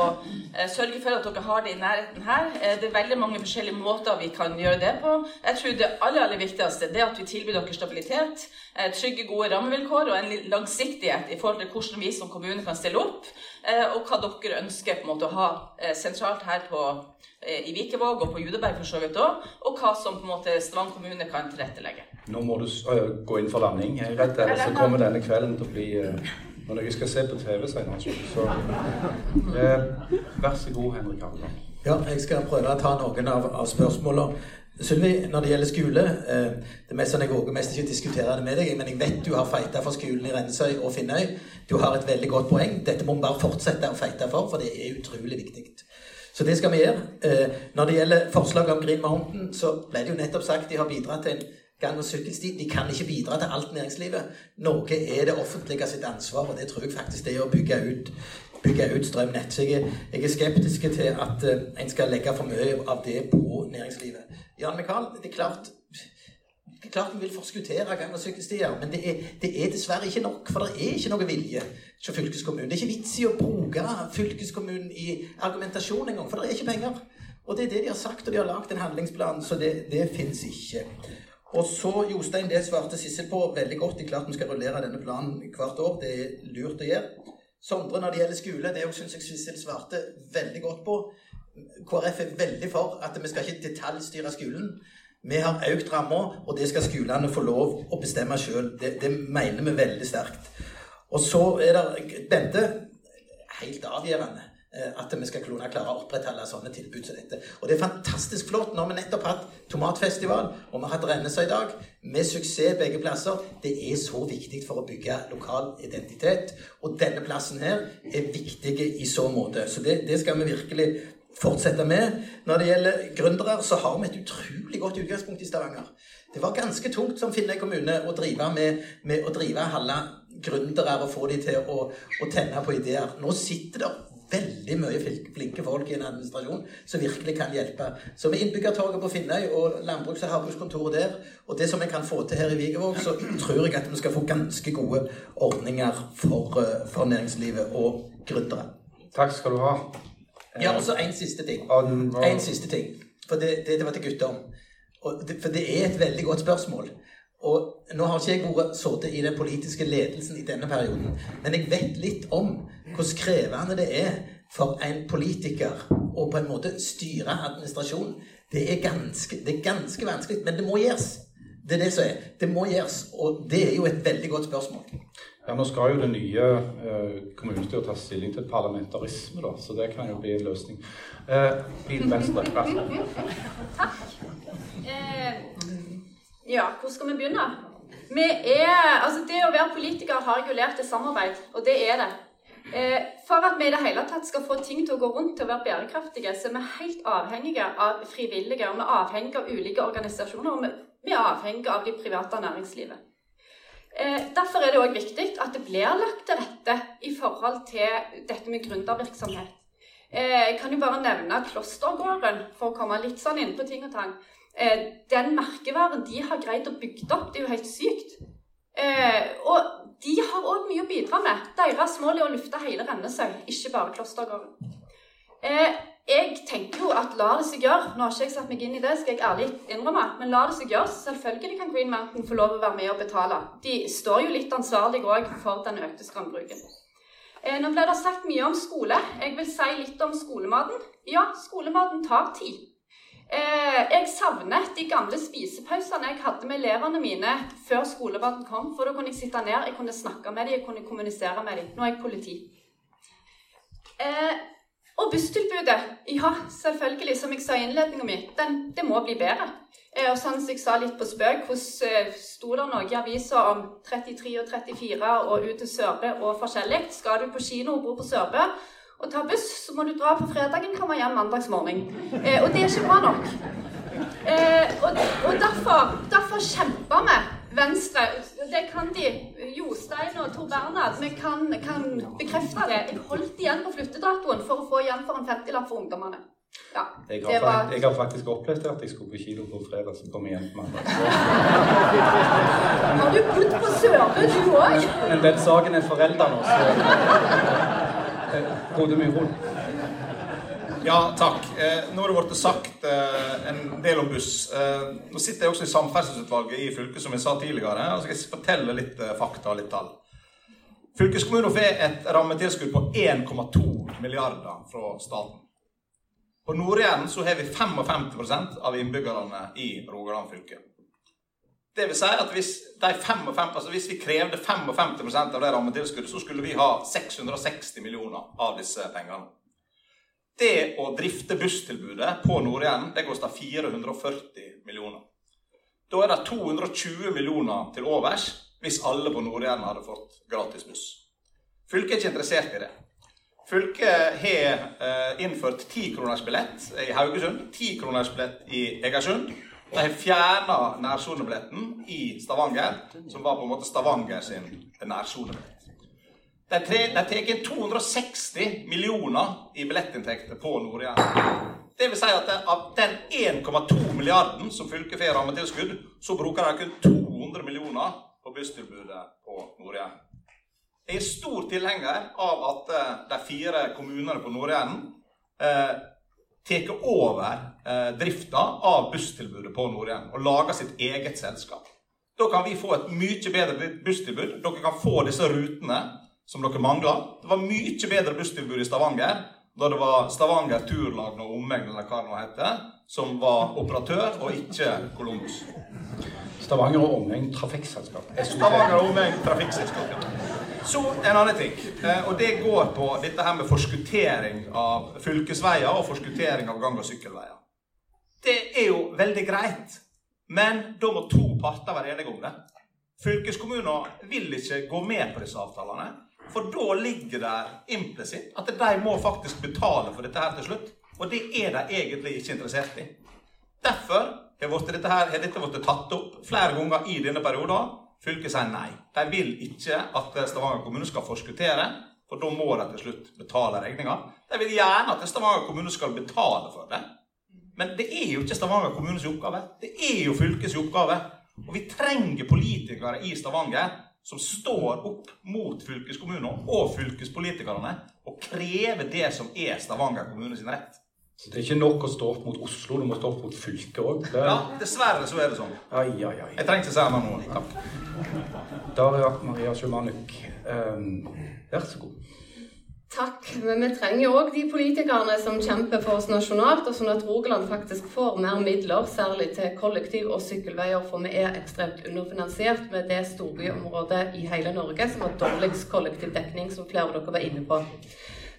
eh, sørge for at dere har det i nærheten her. Eh, det er veldig mange forskjellige måter vi kan gjøre det på. Jeg tror det aller, aller viktigste er at vi tilbyr dere stabilitet, trygge, gode rammevilkår og en langsiktighet i forhold til hvordan vi som kommune kan stille opp, og hva dere ønsker på en måte å ha sentralt her på, i Vikevåg og på Judeberg for så vidt òg, og hva som på en måte Stavanger kommune kan tilrettelegge. Nå må du gå inn for landing. Redd ellers så kommer denne kvelden til å bli når jeg skal se på TV senere. Så eh, vær så god, Henrik Halleland. Ja, jeg skal prøve å ta noen av, av spørsmålene. Sylvi, når det gjelder skole eh, Det mest sånn Jeg våger mest ikke diskutere det med deg, men jeg vet du har fighta for skolen i Rensøy og Finnøy. Du har et veldig godt poeng. Dette må vi bare fortsette å feite for, for det er utrolig viktig. Så det skal vi gjøre. Eh, når det gjelder forslaget om Green Mountain, så ble det jo nettopp sagt de har bidratt til en gang- og sykkelsti. De kan ikke bidra til alt næringslivet. Noe er det offentlige sitt ansvar, og det tror jeg faktisk det er å bygge ut bygge ut strømnett. Så jeg, jeg er skeptisk til at uh, en skal legge for mye av det på næringslivet. Jan Mikael, det er klart det er klart vi vil forskuttere gang- og sykkelstier, men det er, det er, dessverre ikke nok. For det er ikke noe vilje hos fylkeskommunen. Det er ikke vits i å bruke fylkeskommunen i argumentasjon engang, for det er ikke penger. Og det er det de har sagt, og de har lagd en handlingsplan, så det, det fins ikke. Og så, Jostein, det svarte Sissel på veldig godt. Det er klart vi skal rullere denne planen hvert år. Det er lurt å gjøre. Sondre, når det gjelder skole, det syns jeg Sissel svarte veldig godt på. KrF er veldig for at vi skal ikke detaljstyre skolen. Vi har økt ramma, og det skal skolene få lov å bestemme sjøl. Det, det, mener vi veldig sterkt. Og så er det Bente helt avgjørende at vi skal klare å opprettholde sånne tilbud som dette. Og det er fantastisk flott. Nå har vi nettopp hatt tomatfestival, og vi har hatt Rennesøy i dag, med suksess begge plasser. Det er så viktig for å bygge lokal identitet. Og denne plassen her er viktig i så måte. Så det, det skal vi virkelig fortsette med. Når det gjelder gründere, så har vi et utrolig godt utgangspunkt i Stavanger. Det var ganske tungt som Finnøy kommune å drive med, med å drive halve gründere og få dem til å, å, tenne på ideer. Nå sitter det veldig mye flinke folk i en administrasjon som virkelig kan hjelpe. Så med innbyggertorget på Finnøy og landbruks- og havbrukskontoret der, og det som vi kan få til her i Vigevåg, så tror jeg at vi skal få ganske gode ordninger for, eh, for næringslivet og gründere. Takk skal du ha. Ja, og så en siste ting. En siste ting. For det, det, det var til gutter. Det, for det er et veldig godt spørsmål. Og nå har ikke jeg vært sittet i den politiske ledelsen i denne perioden, men jeg vet litt om hvor krevende det er for en politiker å på en måte styre administrasjon. Det er ganske, det er ganske vanskelig, men det må gjøres. Det er det som er. Det må gjøres, og det er jo et veldig godt spørsmål. Ja, Nå skal jo det nye eh, kommunestyret ta stilling til parlamentarisme, da, så det kan jo bli en løsning. Eh, Bil Venstre, vær så god. Takk. Eh, ja, hvor skal vi begynne? Vi er, altså Det å være politiker har regulert til samarbeid, og det er det. Eh, for at vi i det hele tatt skal få ting til å gå rundt til å være bærekraftige, så er vi helt avhengige av frivillige, og vi er avhengige av ulike organisasjoner, og vi er avhengige av de private næringslivet. Eh, derfor er det òg viktig at det blir lagt til rette i forhold til dette med gründervirksomhet. Eh, jeg kan jo bare nevne Klostergården, for å komme litt sånn inn på ting og tang. Eh, den merkevaren de har greid å bygge opp, det er jo helt sykt. Eh, og de har òg mye å bidra med. Deres mål er å lufte hele Rennesøy, ikke bare Klostergården. Eh, jeg tenker jo at la det seg gjøre. Nå har ikke jeg satt meg inn i det, skal jeg ærlig innrømme. Men la det seg gjøre. Selvfølgelig kan Green Mountain få lov å være med og betale. De står jo litt ansvarlig òg for den økte strømbruken. Eh, nå ble det sagt mye om skole. Jeg vil si litt om skolematen. Ja, skolematen tar tid. Eh, jeg savner de gamle spisepausene jeg hadde med elevene mine før skolematen kom. For da kunne jeg sitte ned, jeg kunne snakke med dem, jeg kunne kommunisere med dem. Nå er jeg politi. Eh, og busstilbudet, ja, selvfølgelig, som jeg sa i innledningen min, den, det må bli bedre. Eh, og sånn som jeg sa litt på spøk, hvordan eh, sto det noe i avisa om 33 og 34 og ut til Sørbø og forskjellig? Skal du på kino og bo på Sørbø og ta buss, så må du dra på fredagen, komme hjem mandagsmorgen. Eh, og det er ikke bra nok. Eh, og, og derfor, derfor kjemper vi Venstre, det kan de. Jostein og Tor Bernhard, vi kan, kan, bekrefte det. Jeg holdt igjen på flyttedatoen for å få igjen for en 50-lapp for ungdommene. Ja, jeg, har var... jeg, har faktisk opplevd at jeg skulle på kino på fredag, så kom jeg hjem på mandag. Har du bodd på Sørbø, du òg? Men den saken er forelda nå, så Gode Myhrol. Ja, takk. Eh, nå har det blitt sagt eh, en del om buss. Eh, nå sitter jeg også i samferdselsutvalget i fylket, som jeg sa tidligere. og skal jeg fortelle litt fakta og litt tall. Fylkeskommunen får et rammetilskudd på 1,2 milliarder fra staten. På Nord-Jæren har vi 55% av innbyggerne i Rogaland fylke. Det vil si at hvis, 55, altså hvis vi krevde 55% av det rammetilskuddet, så skulle vi ha 660 millioner av disse pengene. Det å drifte busstilbudet på Nord-Jæren det koster 440 millioner. Da er det 220 millioner til overs hvis alle på Nord-Jæren hadde fått gratis buss. Fylket er ikke interessert i det. Fylket har eh, innført 10-kronersbillett i Haugesund, 10-kronersbillett i Egersund. De fjerna nærsonebilletten i Stavanger, som var på en måte Stavanger sin nærsonebillett. De, tar inn 260 millioner i billettinntekter på Nord-Jæren. Det vil si at av den 1,2 milliarden som fylket får rammetilskudd, så bruker de kun 200 millioner på busstilbudet på Nord-Jæren. Jeg er stor tilhenger av at eh, de fire kommunene på Nord-Jæren eh, tar over eh, drifta av busstilbudet på Nord-Jæren og lager sitt eget selskap. Da kan vi få et mye bedre busstilbud. Dere kan få disse rutene som dere mangler. Det var mye bedre busstilbud i Stavanger da det var Stavanger Turlag og omegn eller hva det nå heter, som var operatør, og ikke Columbus. Stavanger og omegn trafikkselskap. Stavanger og omegn trafikkselskap. ja. Så en annen ting, eh, og det går på dette her med forskuttering av fylkesveier og forskuttering av gang- og sykkelveier. Det er jo veldig greit, men da må to parter være enige om det. Fylkeskommuner vil ikke gå med på disse avtalene, for da ligger det implisitt at de må faktisk betale for dette her til slutt. Og det er de egentlig ikke interessert i. Derfor har dette, her, tatt opp flere ganger i denne perioden. Fylket sier nei. De vil ikke at Stavanger kommune skal forskuttere, for da må de til slutt betale regninga. De vil gjerne at Stavanger kommune skal betale for det. Men det er jo ikke Stavanger kommunes oppgave. Det er jo fylkets oppgave. Og vi trenger politikere i Stavanger som står opp mot fylkeskommunen og fylkespolitikerne og krever det som er Stavanger kommunes rett. Så det er ikke nok å stå opp mot Oslo, du må stå opp mot fylket òg. Ja, dessverre så er det sånn. Ai, ai, ai. Jeg trenger ikke si mer nå. Takk. Daria Maria Sjumanuk, um, vær så god. Takk. Men vi trenger òg de politikerne som kjemper for oss nasjonalt, og sånn at Rogaland faktisk får mer midler, særlig til kollektiv- og sykkelveier, for vi er ekstremt underfinansiert med det storbyområdet i hele Norge som har dårligst kollektivdekning, som flere av dere var inne på.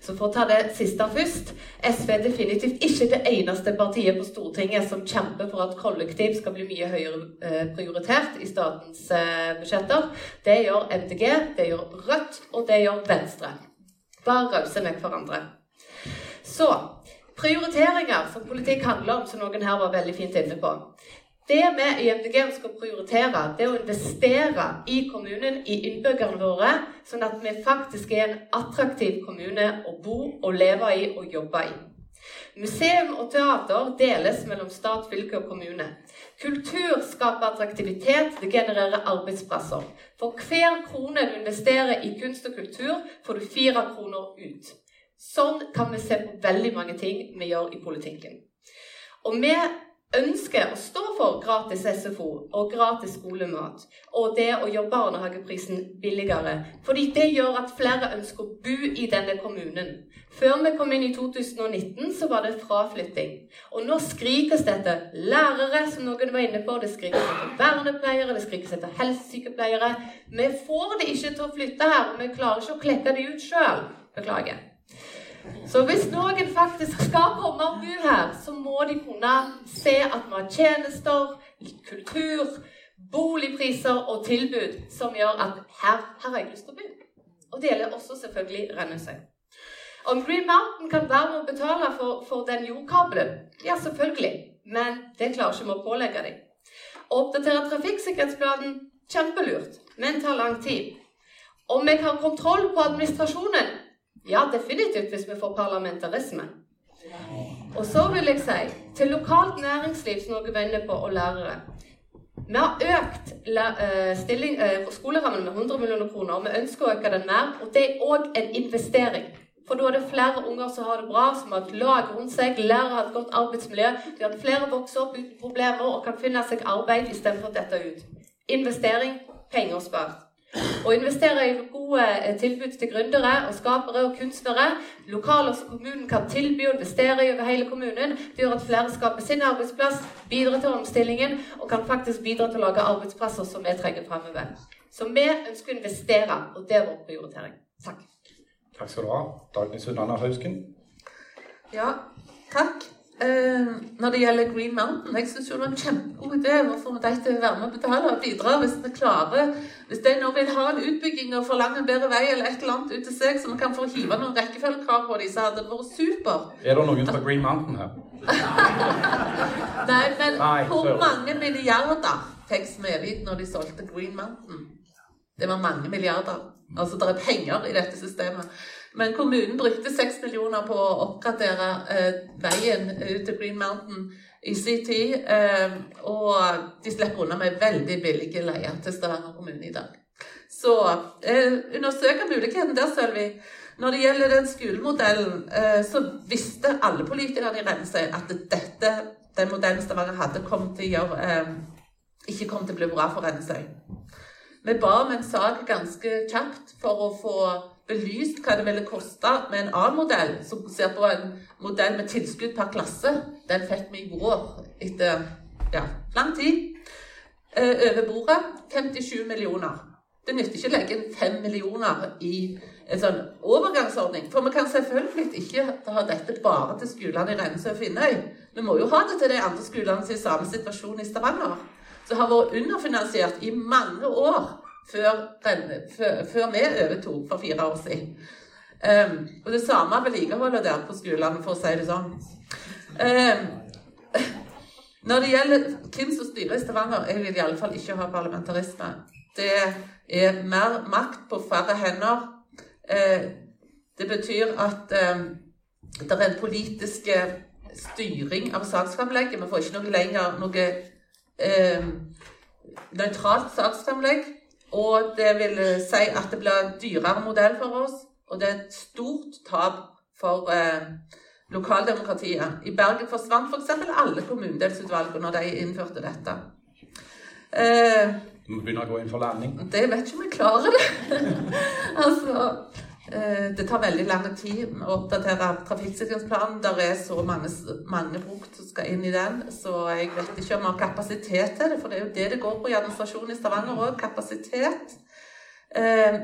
Så for å ta det siste først. SV er definitivt ikke det eneste partiet på Stortinget som kjemper for at kollektiv skal bli mye høyere eh, prioritert i statens eh, budsjetter. Det gjør MDG, det gjør Rødt, og det gjør Venstre. Bare rause med hverandre. Så prioriteringer, som politikk handler om, som noen her var veldig fint inne på. Det vi i MDG skal prioritere, det er å investere i kommunen, i innbyggerne våre, sånn at vi faktisk er en attraktiv kommune å bo og leve i og jobbe i. Museum og teater deles mellom stat, fylke og kommune. Kultur skaper attraktivitet, det genererer arbeidsplasser. For hver krone du investerer i kunst og kultur, får du fire kroner ut. Sånn kan vi se på veldig mange ting vi gjør i politikken. Og vi ønsker å stå for gratis SFO og gratis skolemat og det å gjøre barnehageprisen billigere. Fordi det gjør at flere ønsker å bo i denne kommunen. Før vi kom inn i 2019, så var det fraflytting. Og nå skrikes det etter lærere, som noen var inne på. Det skrikes etter vernepleiere, det skrikes etter helsesykepleiere. Vi får det ikke til å flytte her, og vi klarer ikke å klekke det ut sjøl. Beklager. Så hvis noen faktisk skal komme og bo her, så må de kunne se at vi har tjenester, kultur, boligpriser og tilbud som gjør at her, her har jeg lyst til å bo. Og det gjelder også selvfølgelig Rennesøy. Om Green Mountain kan være med å betale for, for den jordkabelen, ja, selvfølgelig. Men det klarer ikke vi å pålegge dem. Å oppdatere trafikksikkerhetsplanen, kjempelurt, men tar lang tid. Om jeg har kontroll på administrasjonen, ja, definitivt hvis vi får parlamentarisme. Og så vil jeg si til lokalt næringsliv, som dere venner på, og lærere. Vi har økt stilling, skolerammen med 100 millioner kroner, og vi ønsker å øke den mer. Og det er òg en investering. For da er det flere unger som har det bra, som har et lag rundt seg, lærere har et godt arbeidsmiljø. De har flere vokser opp uten problemer og kan finne seg arbeid istedenfor å dette ut. Investering, penger spart. Å investere i gode tilbud til gründere og skapere og kunstnere, lokaler som kommunen kan tilby og investere i over hele kommunen, det gjør at flere skaper sin arbeidsplass, bidrar til omstillingen og kan faktisk bidra til å lage arbeidsplasser som vi trenger fremover. Så vi ønsker å investere, og det er vår prioritering. Takk. Takk skal du ha. Dagny Sunnanna Hausken. Ja, takk. Eh, når det gjelder Green Mountain, jeg syns det var en kjempegod idé Hvorfor må de til å være med og betale og bidra hvis vi klarer Hvis de nå vil ha en utbygging og forlange en bedre vei eller et eller annet ut til seg, så vi kan få hive noen rekkefølgekrav på dem, så hadde det vært super. Er det noen fra Green Mountain her? Nei, men Nei, hvor mange milliarder fikk Smedvik når de solgte Green Mountain? Det var mange milliarder. Altså det er penger i dette systemet. Men kommunen brukte 6 millioner på å oppgradere eh, veien ut til Green Mountain i sin tid. Eh, og de slipper unna med veldig billige leier til Stavanger kommune i dag. Så eh, undersøk muligheten der, Sølvi. Når det gjelder den skolemodellen, eh, så visste alle politikerne i Rennesøy at dette, den modellen Stavanger hadde, kom gjøre, eh, ikke kom til å bli bra for Rennesøy. Vi ba om en sak ganske kjapt for å få belyst hva det ville koste med en annen modell, som ser på en modell med tilskudd per klasse. Den fikk vi i vår etter ja, lang tid. Eh, over bordet 57 millioner. Det nytter ikke å legge inn 5 millioner i en sånn overgangsordning. For vi kan selvfølgelig ikke ha dette bare til skolene i Rennesøy og Finnøy. Vi må jo ha det til de andre skolene som er i samme situasjon i Stavanger. Som har vært underfinansiert i mange år før, før, før vi overtok for fire år siden. Um, og det samme vedlikeholdet der på skolene, for å si det sånn. Um, når det gjelder hvem som styrer i Stavanger, jeg vil iallfall ikke ha parlamentarisme. Det er mer makt på færre hender. Uh, det betyr at det er en politisk styring av saksframlegget. Vi får ikke noe lenger noe nøytralt saksframlegg. Og det vil si at det blir dyrere modell for oss, og det er et stort tap for eh, lokaldemokratiet. I Bergen forsvant f.eks. For alle kommunedelsutvalgene når de innførte dette. Eh, du må begynne å gå inn for landing. Det vet ikke om vi klarer det. altså, det tar veldig lang tid å oppdatere trafikksikringsplanen. Det er så mange, mange brukt som skal inn i den, så jeg vet ikke om vi har kapasitet til det. For det er jo det det går på i administrasjonen i Stavanger òg. Kapasitet. Eh,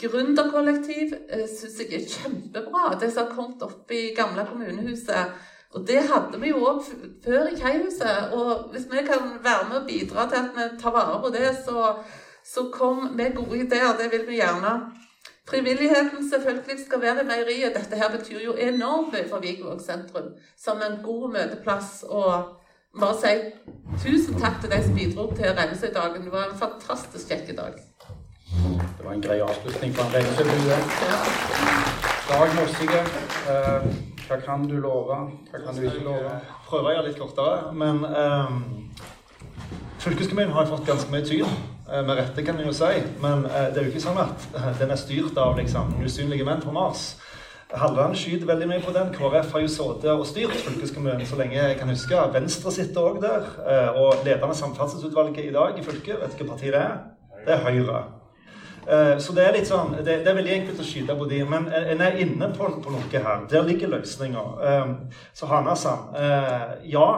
Gründerkollektiv eh, syns jeg er kjempebra. Det som har kommet opp i gamle kommunehuset. Og det hadde vi jo òg før i Keihuset. Og hvis vi kan være med og bidra til at vi tar vare på det, så, så kom med gode ideer. Det vil vi gjerne. Frivilligheten selvfølgelig skal være i meieriet. Dette her betyr jo enormt mye for Vigvåg sentrum som en god møteplass. Og bare si tusen takk til de som bidro til Rennesøydagen. Det var en fantastisk kjekk dag. Det var en grei avslutning på en Rennesøybue. Dag Mossige, eh, hva kan du love? Hva kan du ikke love? Prøver å gjøre litt kortere, men um, fylkeskommunen har fått ganske mye tyn. Eh, med rette, kan en jo si. Men eh, det er jo ikke sånn at eh, den er styrt av liksom, usynlige menn på Mars. Halleland skyter veldig mye på den. KrF har jo sittet og styrt fylkeskommunen så lenge jeg kan huske. Venstre sitter òg der. Og lederen av samferdselsutvalget i dag i fylket, vet du hvilket parti det er? Det er Høyre. Så det er litt sånn, det, er veldig enkelt å skyte på de, men en er inne på, på noe her. Der ligger løsninga. Så Hanasan Ja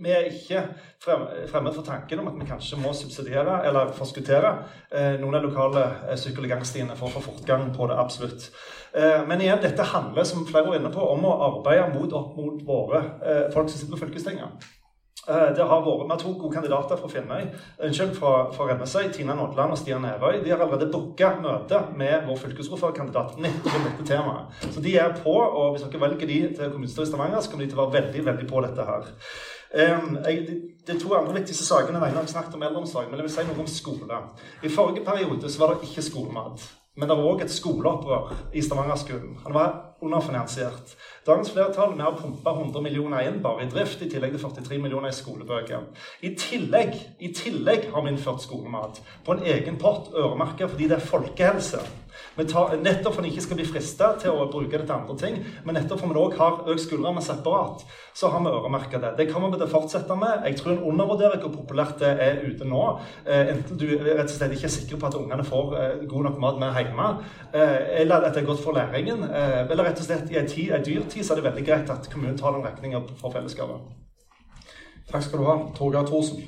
vi er ikke fremmed for tanken om at vi kanskje må subsidiere eller forskuttere eh, noen av lokale sykkel- og gangstiene for å få fortgang på det. absolutt. Eh, men igjen, dette handler som flere var inne på, om å arbeide mot, opp mot våre folk som sitter på fylkestinget. Det har vært, Vi har to gode kandidater fra Finnøy, unnskyld, fra, fra Rennesøy, Tina Nådland og Stian Evøy. De har allerede booka møte med vår fylkesordførerkandidat nettopp om dette temaet. Så de er på, og hvis dere velger de til kommunestyret i Stavanger, så kommer de til å være veldig veldig på dette her. Um, jeg, de, to andre viktigste sakene jeg har snakket om eldreomsorg, men jeg vil si noe om skole. I forrige periode så var det ikke skolemat. Men det var òg et skoleopprør i Stavanger-skolen. Han var underfinansiert. Dagens flertall vi har pumpa 100 millioner inn bare i drift, i tillegg til 43 millioner i skolebøker. I tillegg, I tillegg har vi innført skolemat på en egen pott, øremerka fordi det er folkehelse. Tar, nettopp for at en ikke skal bli frista til å bruke det til andre ting, men nettopp for at vi òg har økt skuldrene separat, så har vi øremerka det. Det kommer vi til å fortsette med. Jeg tror en undervurderer hvor populært det er ute nå. Eh, enten du rett og slett ikke er sikker på at ungene får eh, god nok mat med hjemme, eh, eller at det er godt for læringen, eh, eller rett og slett i en tid, en dyrtid så er det veldig greit at kommunen tar den regninga for fellesskapet. Takk skal du ha. Torgeir Thorsen.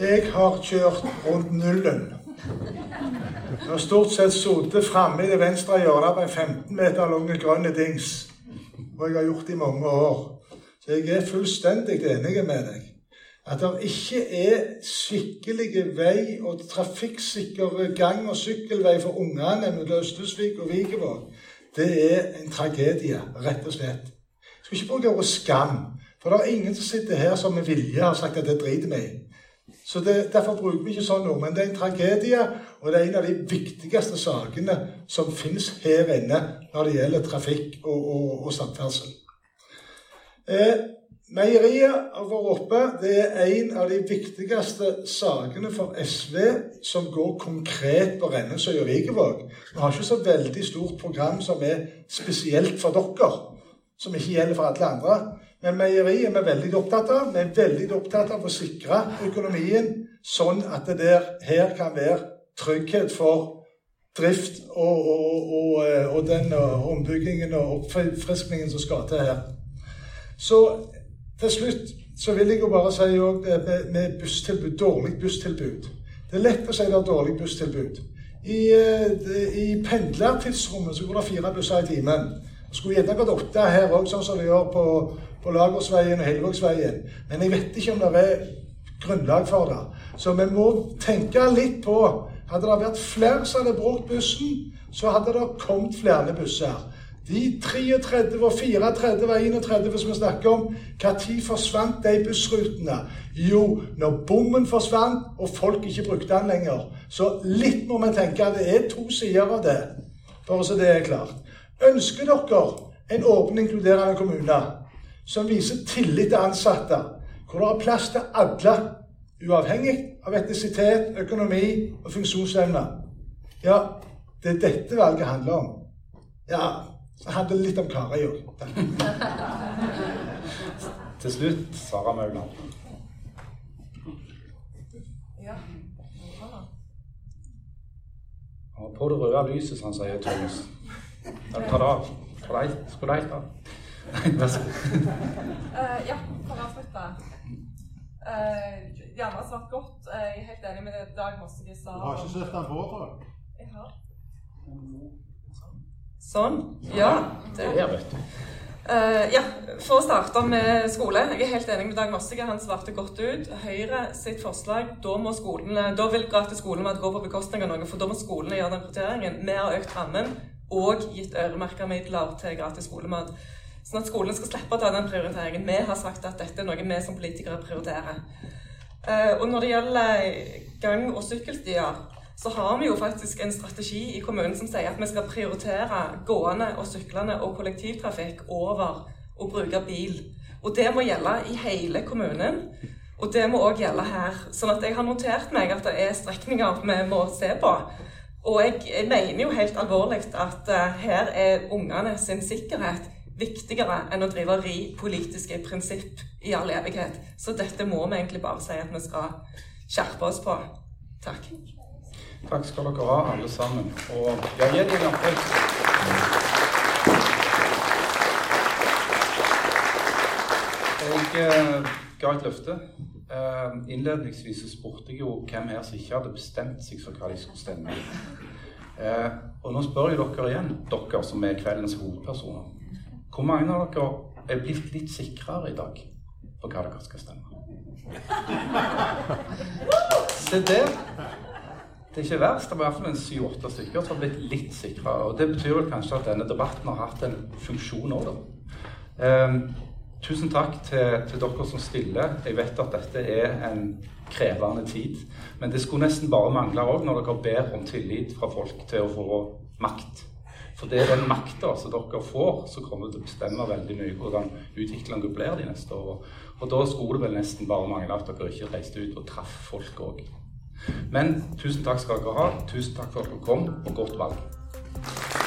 Jeg har kjørt rundt nullen jeg har stort sett sittet framme i det venstre hjørnet på en 15 meter lang grønn dings. Og jeg har gjort det i mange år. Så jeg er fullstendig enig med deg. At det ikke er skikkelig vei og trafikksikker gang- og sykkelvei for ungene mellom Østesvik og Vikevåg, det er en tragedie, rett og slett. Jeg skal ikke bruke ordet skam, for det er ingen som sitter her som med vilje har sagt at det driter vi i. Så det, Derfor bruker vi ikke sånn noe, Men det er en tragedie, og det er en av de viktigste sakene som finnes her inne når det gjelder trafikk og, og, og samferdsel. Eh, Meieriet har oppe. Det er en av de viktigste sakene for SV som går konkret på Rennesøy og Vigevåg. Vi har ikke så veldig stort program som er spesielt for dere, som ikke gjelder for alle andre. Men meieriet er vi veldig opptatt av. Vi er veldig opptatt av å sikre økonomien sånn at det der her kan være trygghet for drift og, og, og, og den ombyggingen og oppfriskningen som skal til her. Så til slutt så vil jeg jo bare si òg med, med busstilbud, dårlig busstilbud. Det er lett å si det er dårlig busstilbud. I, i pendlertidsrommet så går det fire busser i timen. Skulle gjerne gått åtte her òg, sånn som det gjør på, på Lagersveien og Helvågsveien. Men jeg vet ikke om det er grunnlag for det. Så vi må tenke litt på Hadde det vært flere som hadde brukt bussen, så hadde det kommet flere busser. De 33 og 34 og 31 som vi snakker om, når forsvant de bussrutene? Jo, når bommen forsvant og folk ikke brukte den lenger. Så litt må vi tenke det er to sider av det, bare så det er klart. Ønsker dere en åpen, inkluderende kommune som viser tillit til ansatte, hvor det er plass til alle, uavhengig av etnisitet, økonomi og funksjonsevne? Ja, det er dette valget handler om. Ja, så handler det litt om Karøy òg. Til slutt Sara Mauland. Og på det røde lyset, som han sier Thomas. Ta det av. Deg av. Vær så god. Uh, ja, for å avslutte. Uh, Janne har svart godt. Jeg er helt enig med det Dag Mossegi sa. Du har ikke sett den på, tror jeg? Jeg har. Sånn. Ja. Det. er vet du. Uh, ja, For å starte med skole. Jeg er helt enig med Dag Mossige. Han svarte godt ut. Høyre sitt forslag, da må skolene, da vil gratis skolemat gå på bekostning av noe, for da må skolene gjøre den prioriteringen. Vi har økt rammen og gitt øremerka midler til gratis skolemat. Sånn at skolene skal slippe å ta den prioriteringen. Vi har sagt at dette er noe vi som politikere prioriterer. Uh, og når det gjelder gang- og sykkelstier, så har vi jo faktisk en strategi i kommunen som sier at vi skal prioritere gående og syklende og kollektivtrafikk over å bruke bil. Og det må gjelde i hele kommunen. Og det må òg gjelde her. Sånn at jeg har notert meg at det er strekninger vi må se på. Og jeg, jeg mener jo helt alvorlig at uh, her er ungene sin sikkerhet viktigere enn å drive ri politiske prinsipp i all evighet. Så dette må vi egentlig bare si at vi skal skjerpe oss på. Takk. Takk skal dere ha, alle sammen. Og ja, gi dem en applaus. Jeg eh, ga et løfte. Eh, innledningsvis spurte jeg jo hvem her som ikke hadde bestemt seg for hva de skulle stemme. Eh, og nå spør jeg dere igjen, dere som er kveldens hovedpersoner. Hvor mange av dere er blitt litt sikrere i dag på hva dere skal stemme? Se der. Det er ikke verst. Det var i hvert fall en syv-åtte stykker som har blitt litt sikrere. Og det betyr vel kanskje at denne debatten har hatt en funksjon òg, da. Um, tusen takk til, til, dere som stiller. Jeg vet at dette er en krevende tid. Men det skulle nesten bare mangle òg når dere ber om tillit fra folk til å få makt. For det er den makta som dere får, som kommer til å bestemme veldig mye hvordan utviklingen blir de neste årene. Og da skulle det vel nesten bare mangle at dere ikke reiste ut og traff folk òg. Men tusen takk skal dere ha. Tusen takk for at dere kom, og godt valg.